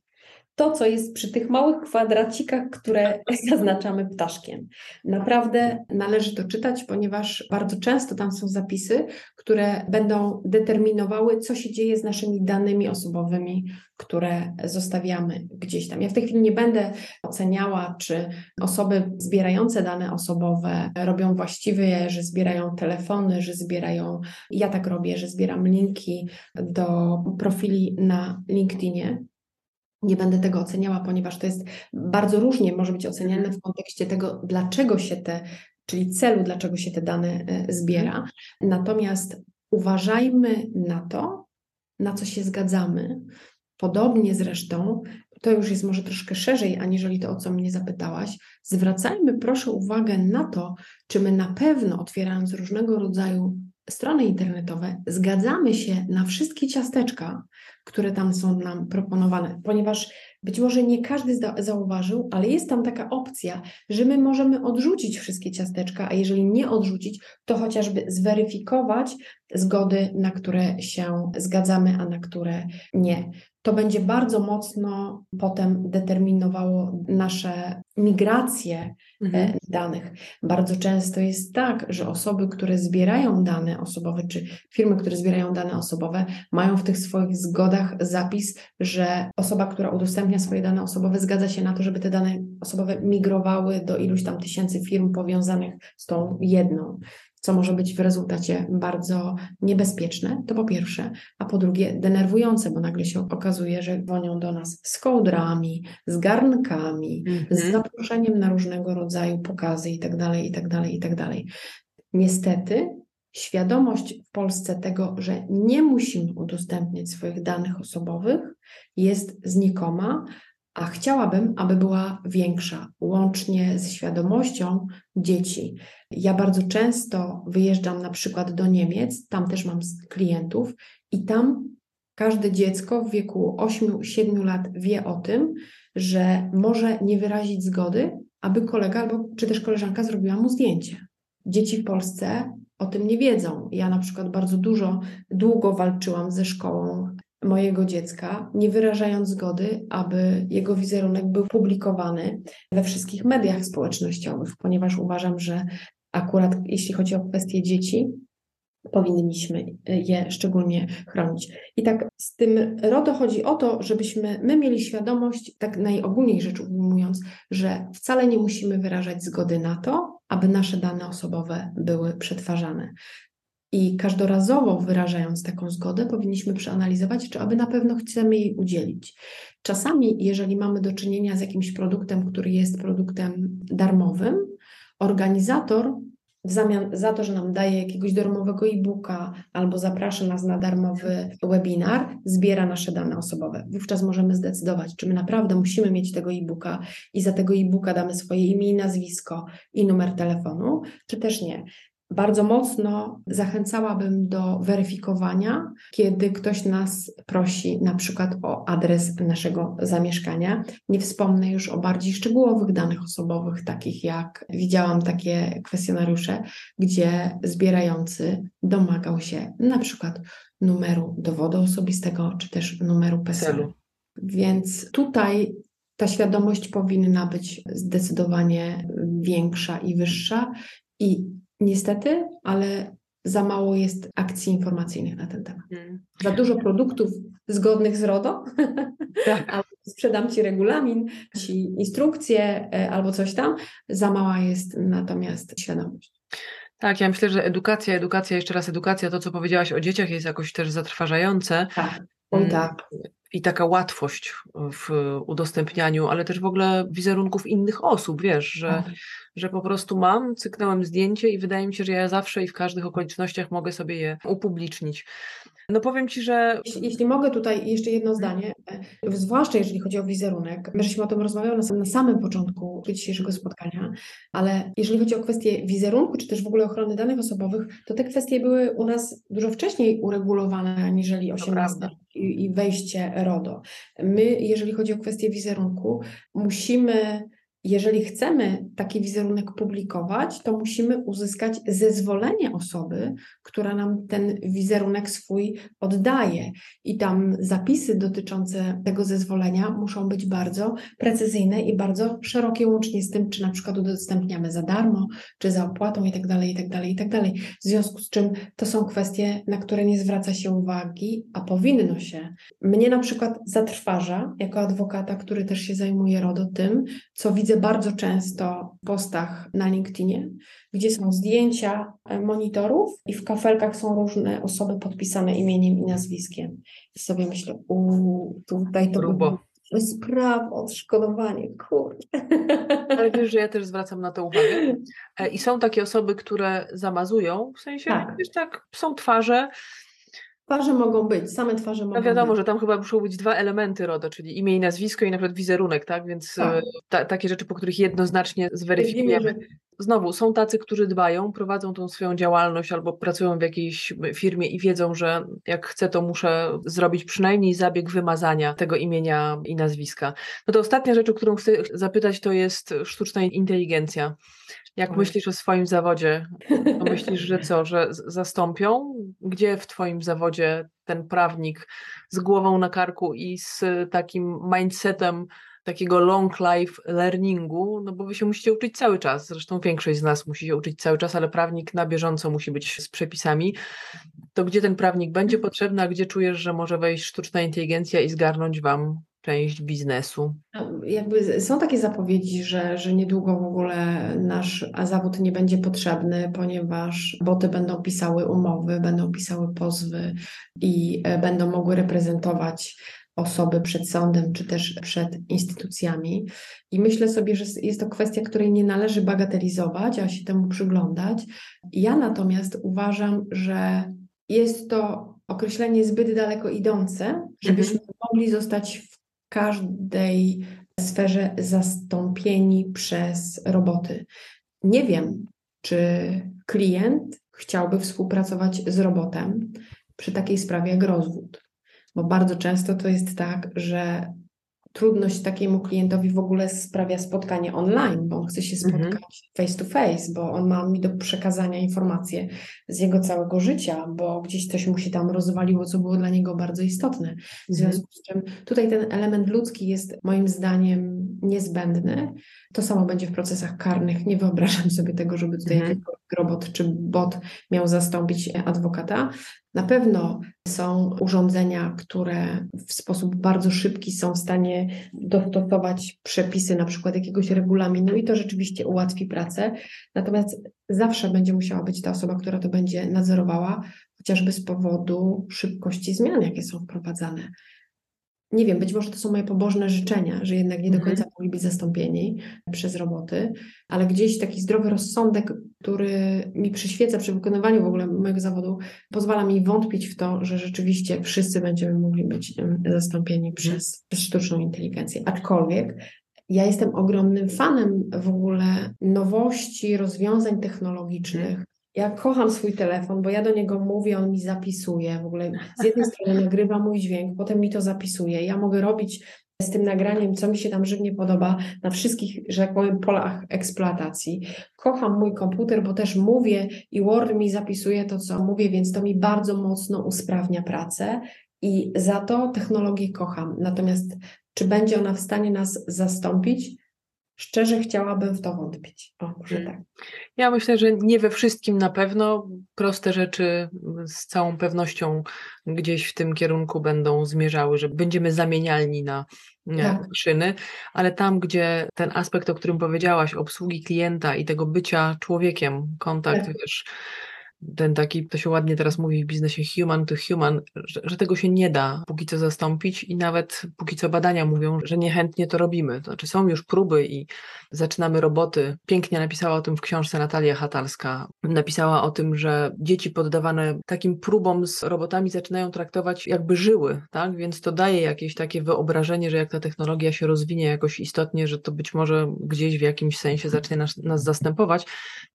[SPEAKER 2] to, co jest przy tych małych kwadracikach, które zaznaczamy ptaszkiem. Naprawdę należy to czytać, ponieważ bardzo często tam są zapisy, które będą determinowały, co się dzieje z naszymi danymi osobowymi, które zostawiamy gdzieś tam. Ja w tej chwili nie będę oceniała, czy osoby zbierające dane osobowe robią właściwie, że zbierają telefony, że zbierają, ja tak robię, że zbieram linki do profili na LinkedInie, nie będę tego oceniała, ponieważ to jest bardzo różnie może być oceniane w kontekście tego, dlaczego się te, czyli celu, dlaczego się te dane e, zbiera. Natomiast uważajmy na to, na co się zgadzamy. Podobnie zresztą, to już jest może troszkę szerzej, aniżeli to, o co mnie zapytałaś. Zwracajmy proszę uwagę na to, czy my na pewno otwierając różnego rodzaju strony internetowe, zgadzamy się na wszystkie ciasteczka, które tam są nam proponowane, ponieważ być może nie każdy zauważył, ale jest tam taka opcja, że my możemy odrzucić wszystkie ciasteczka, a jeżeli nie odrzucić, to chociażby zweryfikować zgody, na które się zgadzamy, a na które nie to będzie bardzo mocno potem determinowało nasze migracje e, mhm. danych. Bardzo często jest tak, że osoby, które zbierają dane osobowe, czy firmy, które zbierają dane osobowe, mają w tych swoich zgodach zapis, że osoba, która udostępnia swoje dane osobowe, zgadza się na to, żeby te dane osobowe migrowały do iluś tam tysięcy firm powiązanych z tą jedną co może być w rezultacie bardzo niebezpieczne, to po pierwsze, a po drugie denerwujące, bo nagle się okazuje, że dzwonią do nas z kołdrami, z garnkami, mm -hmm. z mhm. zaproszeniem na różnego rodzaju pokazy itd., itd., itd. Niestety świadomość w Polsce tego, że nie musimy udostępniać swoich danych osobowych jest znikoma, a chciałabym, aby była większa, łącznie ze świadomością dzieci. Ja bardzo często wyjeżdżam na przykład do Niemiec, tam też mam klientów i tam każde dziecko w wieku 8-7 lat wie o tym, że może nie wyrazić zgody, aby kolega albo czy też koleżanka zrobiła mu zdjęcie. Dzieci w Polsce o tym nie wiedzą. Ja na przykład bardzo dużo, długo walczyłam ze szkołą mojego dziecka, nie wyrażając zgody, aby jego wizerunek był publikowany we wszystkich mediach społecznościowych, ponieważ uważam, że akurat jeśli chodzi o kwestie dzieci, powinniśmy je szczególnie chronić. I tak z tym RODO chodzi o to, żebyśmy my mieli świadomość, tak najogólniej rzecz ujmując, że wcale nie musimy wyrażać zgody na to, aby nasze dane osobowe były przetwarzane. I każdorazowo wyrażając taką zgodę, powinniśmy przeanalizować, czy aby na pewno chcemy jej udzielić. Czasami, jeżeli mamy do czynienia z jakimś produktem, który jest produktem darmowym, organizator w zamian za to, że nam daje jakiegoś darmowego e-booka albo zaprasza nas na darmowy webinar, zbiera nasze dane osobowe. Wówczas możemy zdecydować, czy my naprawdę musimy mieć tego e-booka i za tego e-booka damy swoje imię i nazwisko i numer telefonu, czy też nie bardzo mocno zachęcałabym do weryfikowania, kiedy ktoś nas prosi na przykład o adres naszego zamieszkania. Nie wspomnę już o bardziej szczegółowych danych osobowych, takich jak widziałam takie kwestionariusze, gdzie zbierający domagał się na przykład numeru dowodu osobistego czy też numeru PESEL-u. Więc tutaj ta świadomość powinna być zdecydowanie większa i wyższa i Niestety, ale za mało jest akcji informacyjnych na ten temat. Hmm. Za dużo produktów zgodnych z RODO, tak. albo sprzedam Ci regulamin, Ci instrukcje e, albo coś tam, za mała jest natomiast świadomość.
[SPEAKER 1] Tak, ja myślę, że edukacja, edukacja, jeszcze raz edukacja, to co powiedziałaś o dzieciach jest jakoś też zatrważające.
[SPEAKER 2] Tak. Oj,
[SPEAKER 1] Mm,
[SPEAKER 2] tak.
[SPEAKER 1] I taka łatwość w udostępnianiu, ale też w ogóle wizerunków innych osób, wiesz, że,
[SPEAKER 2] Tak.
[SPEAKER 1] Że po prostu mam, cyknąłem zdjęcie i wydaje mi się, że ja zawsze i w każdych okolicznościach mogę sobie je upublicznić. No powiem Ci, że
[SPEAKER 2] Jeśli, jeśli mogę tutaj jeszcze jedno zdanie, e, zwłaszcza jeżeli chodzi o wizerunek, my żeśmy o tym rozmawiały na, na samym początku dzisiejszego spotkania, ale jeżeli chodzi o kwestię wizerunku, czy też w ogóle ochrony danych osobowych, to te kwestie były u nas dużo wcześniej uregulowane aniżeli 18
[SPEAKER 1] prawda.
[SPEAKER 2] i, i wejście RODO. My, jeżeli chodzi o kwestię wizerunku, musimy jeżeli chcemy taki wizerunek publikować, to musimy uzyskać zezwolenie osoby, która nam ten wizerunek swój oddaje. I tam zapisy dotyczące tego zezwolenia muszą być bardzo precyzyjne i bardzo szerokie, łącznie z tym, czy na przykład udostępniamy za darmo, czy za opłatą itd., itd., itd. W związku z czym to są kwestie, na które nie zwraca się uwagi, a powinno się. Mnie na przykład zatrważa, jako adwokata, który też się zajmuje RODO, tym, co widzę bardzo często w postach na LinkedInie, gdzie są zdjęcia e, monitorów i w kafelkach są różne osoby podpisane imieniem i nazwiskiem. I sobie myślę, uuu, tutaj to
[SPEAKER 1] Grubo.
[SPEAKER 2] by było sprawa, odszkodowanie, kurde.
[SPEAKER 1] Ale wiesz, że ja też zwracam na to uwagę. E, I są takie osoby, które zamazują, w sensie,
[SPEAKER 2] Tak.
[SPEAKER 1] wiesz, tak, są twarze.
[SPEAKER 2] Twarze mogą być, same twarze mogą
[SPEAKER 1] No wiadomo,
[SPEAKER 2] być.
[SPEAKER 1] że tam chyba muszą być dwa elementy RODO, czyli imię i nazwisko i na przykład wizerunek, tak? Więc
[SPEAKER 2] Tak.
[SPEAKER 1] e, ta, takie rzeczy, po których jednoznacznie zweryfikujemy.
[SPEAKER 2] Że
[SPEAKER 1] Znowu, są tacy, którzy dbają, prowadzą tą swoją działalność albo pracują w jakiejś firmie i wiedzą, że jak chcę, to muszę zrobić przynajmniej zabieg wymazania tego imienia i nazwiska. No to ostatnia rzecz, o którą chcę zapytać, to jest sztuczna inteligencja. Jak myślisz o swoim zawodzie? To myślisz, że co, że zastąpią? Gdzie w twoim zawodzie ten prawnik z głową na karku i z takim mindsetem takiego long life learningu, no bo wy się musicie uczyć cały czas, zresztą większość z nas musi się uczyć cały czas, ale prawnik na bieżąco musi być z przepisami, to gdzie ten prawnik będzie potrzebny, a gdzie czujesz, że może wejść sztuczna inteligencja i zgarnąć wam część biznesu?
[SPEAKER 2] No, Jakby są takie zapowiedzi, że, że niedługo w ogóle nasz zawód nie będzie potrzebny, ponieważ boty będą pisały umowy, będą pisały pozwy i e, będą mogły reprezentować osoby przed sądem czy też przed instytucjami. I myślę sobie, że jest to kwestia, której nie należy bagatelizować, a się temu przyglądać. Ja natomiast uważam, że jest to określenie zbyt daleko idące, żebyśmy mogli zostać w każdej sferze zastąpieni przez roboty. Nie wiem, czy klient chciałby współpracować z robotem przy takiej sprawie jak rozwód, bo bardzo często to jest tak, że trudność takiemu klientowi w ogóle sprawia spotkanie online, bo on chce się
[SPEAKER 1] Mhm.
[SPEAKER 2] spotkać face to face, bo on ma mi do przekazania informacje z jego całego życia, bo gdzieś coś mu się tam rozwaliło, co było dla niego bardzo istotne. W związku z czym tutaj ten element ludzki jest moim zdaniem niezbędny. To samo będzie w procesach karnych. Nie wyobrażam sobie tego, żeby tutaj
[SPEAKER 1] Mhm.
[SPEAKER 2] jakikolwiek robot czy bot miał zastąpić adwokata. Na pewno są urządzenia, które w sposób bardzo szybki są w stanie dostosować przepisy na przykład jakiegoś regulaminu i to rzeczywiście ułatwi pracę. Natomiast zawsze będzie musiała być ta osoba, która to będzie nadzorowała, chociażby z powodu szybkości zmian, jakie są wprowadzane. Nie wiem, być może to są moje pobożne życzenia, że jednak nie do
[SPEAKER 1] Mhm.
[SPEAKER 2] końca mogli być zastąpieni przez roboty, ale gdzieś taki zdrowy rozsądek, który mi przyświeca przy wykonywaniu w ogóle mojego zawodu, pozwala mi wątpić w to, że rzeczywiście wszyscy będziemy mogli być zastąpieni przez, przez sztuczną inteligencję. Aczkolwiek ja jestem ogromnym fanem w ogóle nowości, rozwiązań technologicznych. Ja kocham swój telefon, bo ja do niego mówię, on mi zapisuje. W ogóle z jednej strony nagrywa mój dźwięk, potem mi to zapisuje. Ja mogę robić z tym nagraniem, co mi się tam żywnie podoba na wszystkich, że tak powiem, polach eksploatacji. Kocham mój komputer, bo też mówię i Word mi zapisuje to, co mówię, więc to mi bardzo mocno usprawnia pracę i za to technologię kocham. Natomiast czy będzie ona w stanie nas zastąpić? Szczerze chciałabym w to wątpić. O, może hmm. tak.
[SPEAKER 1] Ja myślę, że nie we wszystkim na pewno. Proste rzeczy z całą pewnością gdzieś w tym kierunku będą zmierzały, że będziemy zamienialni na tak. szyny, ale tam, gdzie ten aspekt, o którym powiedziałaś, obsługi klienta i tego bycia człowiekiem, kontakt, tak. wiesz, ten taki, to się ładnie teraz mówi w biznesie human to human, że, że, tego się nie da póki co zastąpić i nawet póki co badania mówią, że niechętnie to robimy. To znaczy są już próby i zaczynamy roboty. Pięknie napisała o tym w książce Natalia Hatalska. Napisała o tym, że dzieci poddawane takim próbom z robotami zaczynają traktować jakby żyły, tak? Więc to daje jakieś takie wyobrażenie, że jak ta technologia się rozwinie jakoś istotnie, że to być może gdzieś w jakimś sensie zacznie nas, nas zastępować.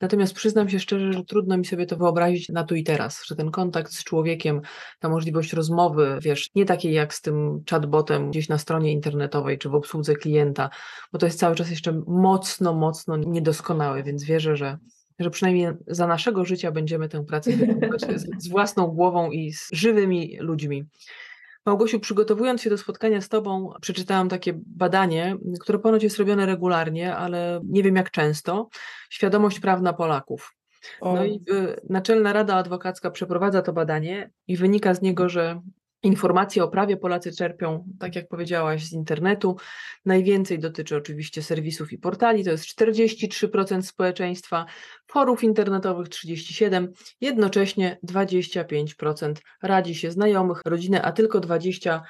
[SPEAKER 1] Natomiast przyznam się szczerze, że trudno mi sobie to wyobrazić, wyobrazić na tu i teraz, że ten kontakt z człowiekiem, ta możliwość rozmowy, wiesz, nie takiej jak z tym chatbotem gdzieś na stronie internetowej czy w obsłudze klienta, bo to jest cały czas jeszcze mocno, mocno niedoskonałe, więc wierzę, że że przynajmniej za naszego życia będziemy tę pracę wykonywać z, z własną głową i z żywymi ludźmi. Małgosiu, przygotowując się do spotkania z Tobą, przeczytałam takie badanie, które ponoć jest robione regularnie, ale nie wiem jak często. Świadomość prawna Polaków. No i y, Naczelna Rada Adwokacka przeprowadza to badanie i wynika z niego, że informacje o prawie Polacy czerpią, tak jak powiedziałaś, z internetu. Najwięcej dotyczy oczywiście serwisów i portali, to jest 43% społeczeństwa, forów internetowych 37%, jednocześnie 25% radzi się znajomych, rodzinę, a tylko 20%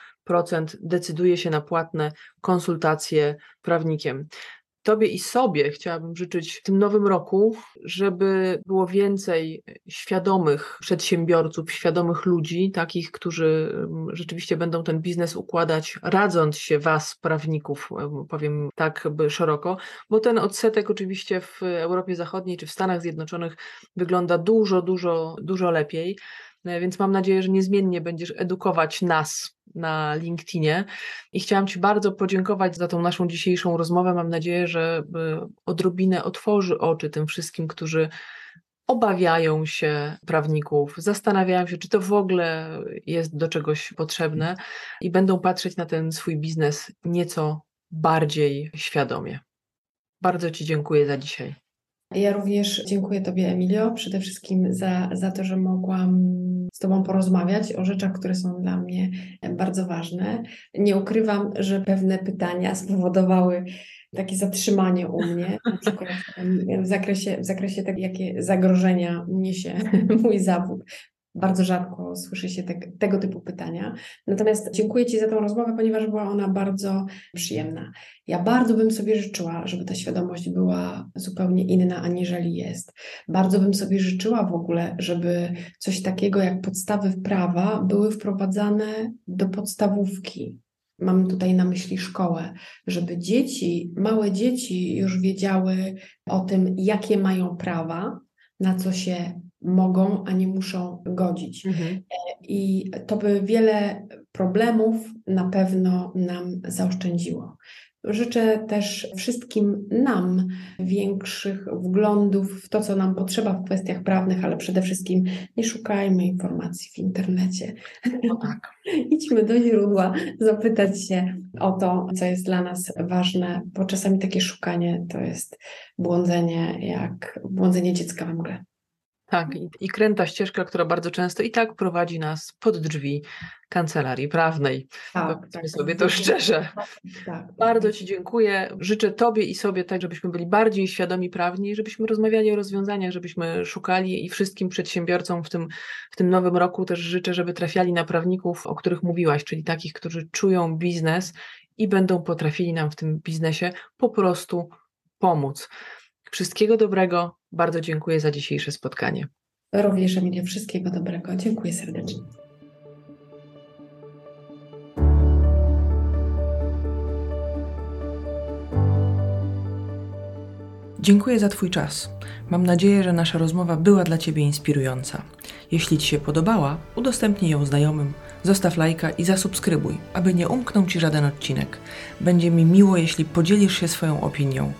[SPEAKER 1] decyduje się na płatne konsultacje prawnikiem. Tobie i sobie chciałabym życzyć w tym nowym roku, żeby było więcej świadomych przedsiębiorców, świadomych ludzi, takich, którzy rzeczywiście będą ten biznes układać, radząc się Was, prawników, powiem tak szeroko, bo ten odsetek oczywiście w Europie Zachodniej czy w Stanach Zjednoczonych wygląda dużo, dużo, dużo lepiej. E, więc mam nadzieję, że niezmiennie będziesz edukować nas na LinkedInie. I chciałam Ci bardzo podziękować za tą naszą dzisiejszą rozmowę. Mam nadzieję, że e, odrobinę otworzy oczy tym wszystkim, którzy obawiają się prawników, zastanawiają się, czy to w ogóle jest do czegoś potrzebne i będą patrzeć na ten swój biznes nieco bardziej świadomie. Bardzo Ci dziękuję za dzisiaj.
[SPEAKER 2] Ja również dziękuję Tobie, Emilio, przede wszystkim za, za to, że mogłam z Tobą porozmawiać o rzeczach, które są dla mnie bardzo ważne. Nie ukrywam, że pewne pytania spowodowały takie zatrzymanie u mnie, w zakresie, w zakresie tego, jakie zagrożenia niesie mój zawód. Bardzo rzadko słyszy się te, tego typu pytania. Natomiast dziękuję Ci za tę rozmowę, ponieważ była ona bardzo przyjemna. Ja bardzo bym sobie życzyła, żeby ta świadomość była zupełnie inna, aniżeli jest. Bardzo bym sobie życzyła w ogóle, żeby coś takiego jak podstawy prawa były wprowadzane do podstawówki. Mam tutaj na myśli szkołę, żeby dzieci, małe dzieci już wiedziały o tym, jakie mają prawa, na co się mogą, a nie muszą godzić. Mhm. I to by wiele problemów na pewno nam zaoszczędziło. Życzę też wszystkim nam większych wglądów w to, co nam potrzeba w kwestiach prawnych, ale przede wszystkim nie szukajmy informacji w internecie.
[SPEAKER 1] No tak.
[SPEAKER 2] Idźmy do źródła, zapytać się o to, co jest dla nas ważne, bo czasami takie szukanie to jest błądzenie, jak błądzenie dziecka we mgle.
[SPEAKER 1] Tak, i, i kręta ścieżka, która bardzo często i tak prowadzi nas pod drzwi kancelarii prawnej. Tak, tak, sobie to szczerze. Tak, bardzo Ci dziękuję. Życzę Tobie i sobie tak, żebyśmy byli bardziej świadomi prawni, żebyśmy rozmawiali o rozwiązaniach, żebyśmy szukali i wszystkim przedsiębiorcom w tym, w tym nowym roku też życzę, żeby trafiali na prawników, o których mówiłaś, czyli takich, którzy czują biznes i będą potrafili nam w tym biznesie po prostu pomóc. Wszystkiego dobrego. Bardzo dziękuję za dzisiejsze spotkanie.
[SPEAKER 2] Również Emilia, wszystkiego dobrego. Dziękuję serdecznie.
[SPEAKER 1] Dziękuję za Twój czas. Mam nadzieję, że nasza rozmowa była dla Ciebie inspirująca. Jeśli Ci się podobała, udostępnij ją znajomym, zostaw lajka i zasubskrybuj, aby nie umknął Ci żaden odcinek. Będzie mi miło, jeśli podzielisz się swoją opinią.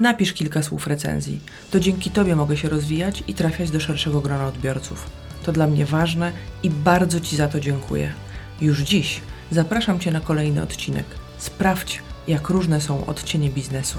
[SPEAKER 1] Napisz kilka słów recenzji. To dzięki Tobie mogę się rozwijać i trafiać do szerszego grona odbiorców. To dla mnie ważne i bardzo Ci za to dziękuję. Już dziś zapraszam Cię na kolejny odcinek. Sprawdź, jak różne są odcienie biznesu.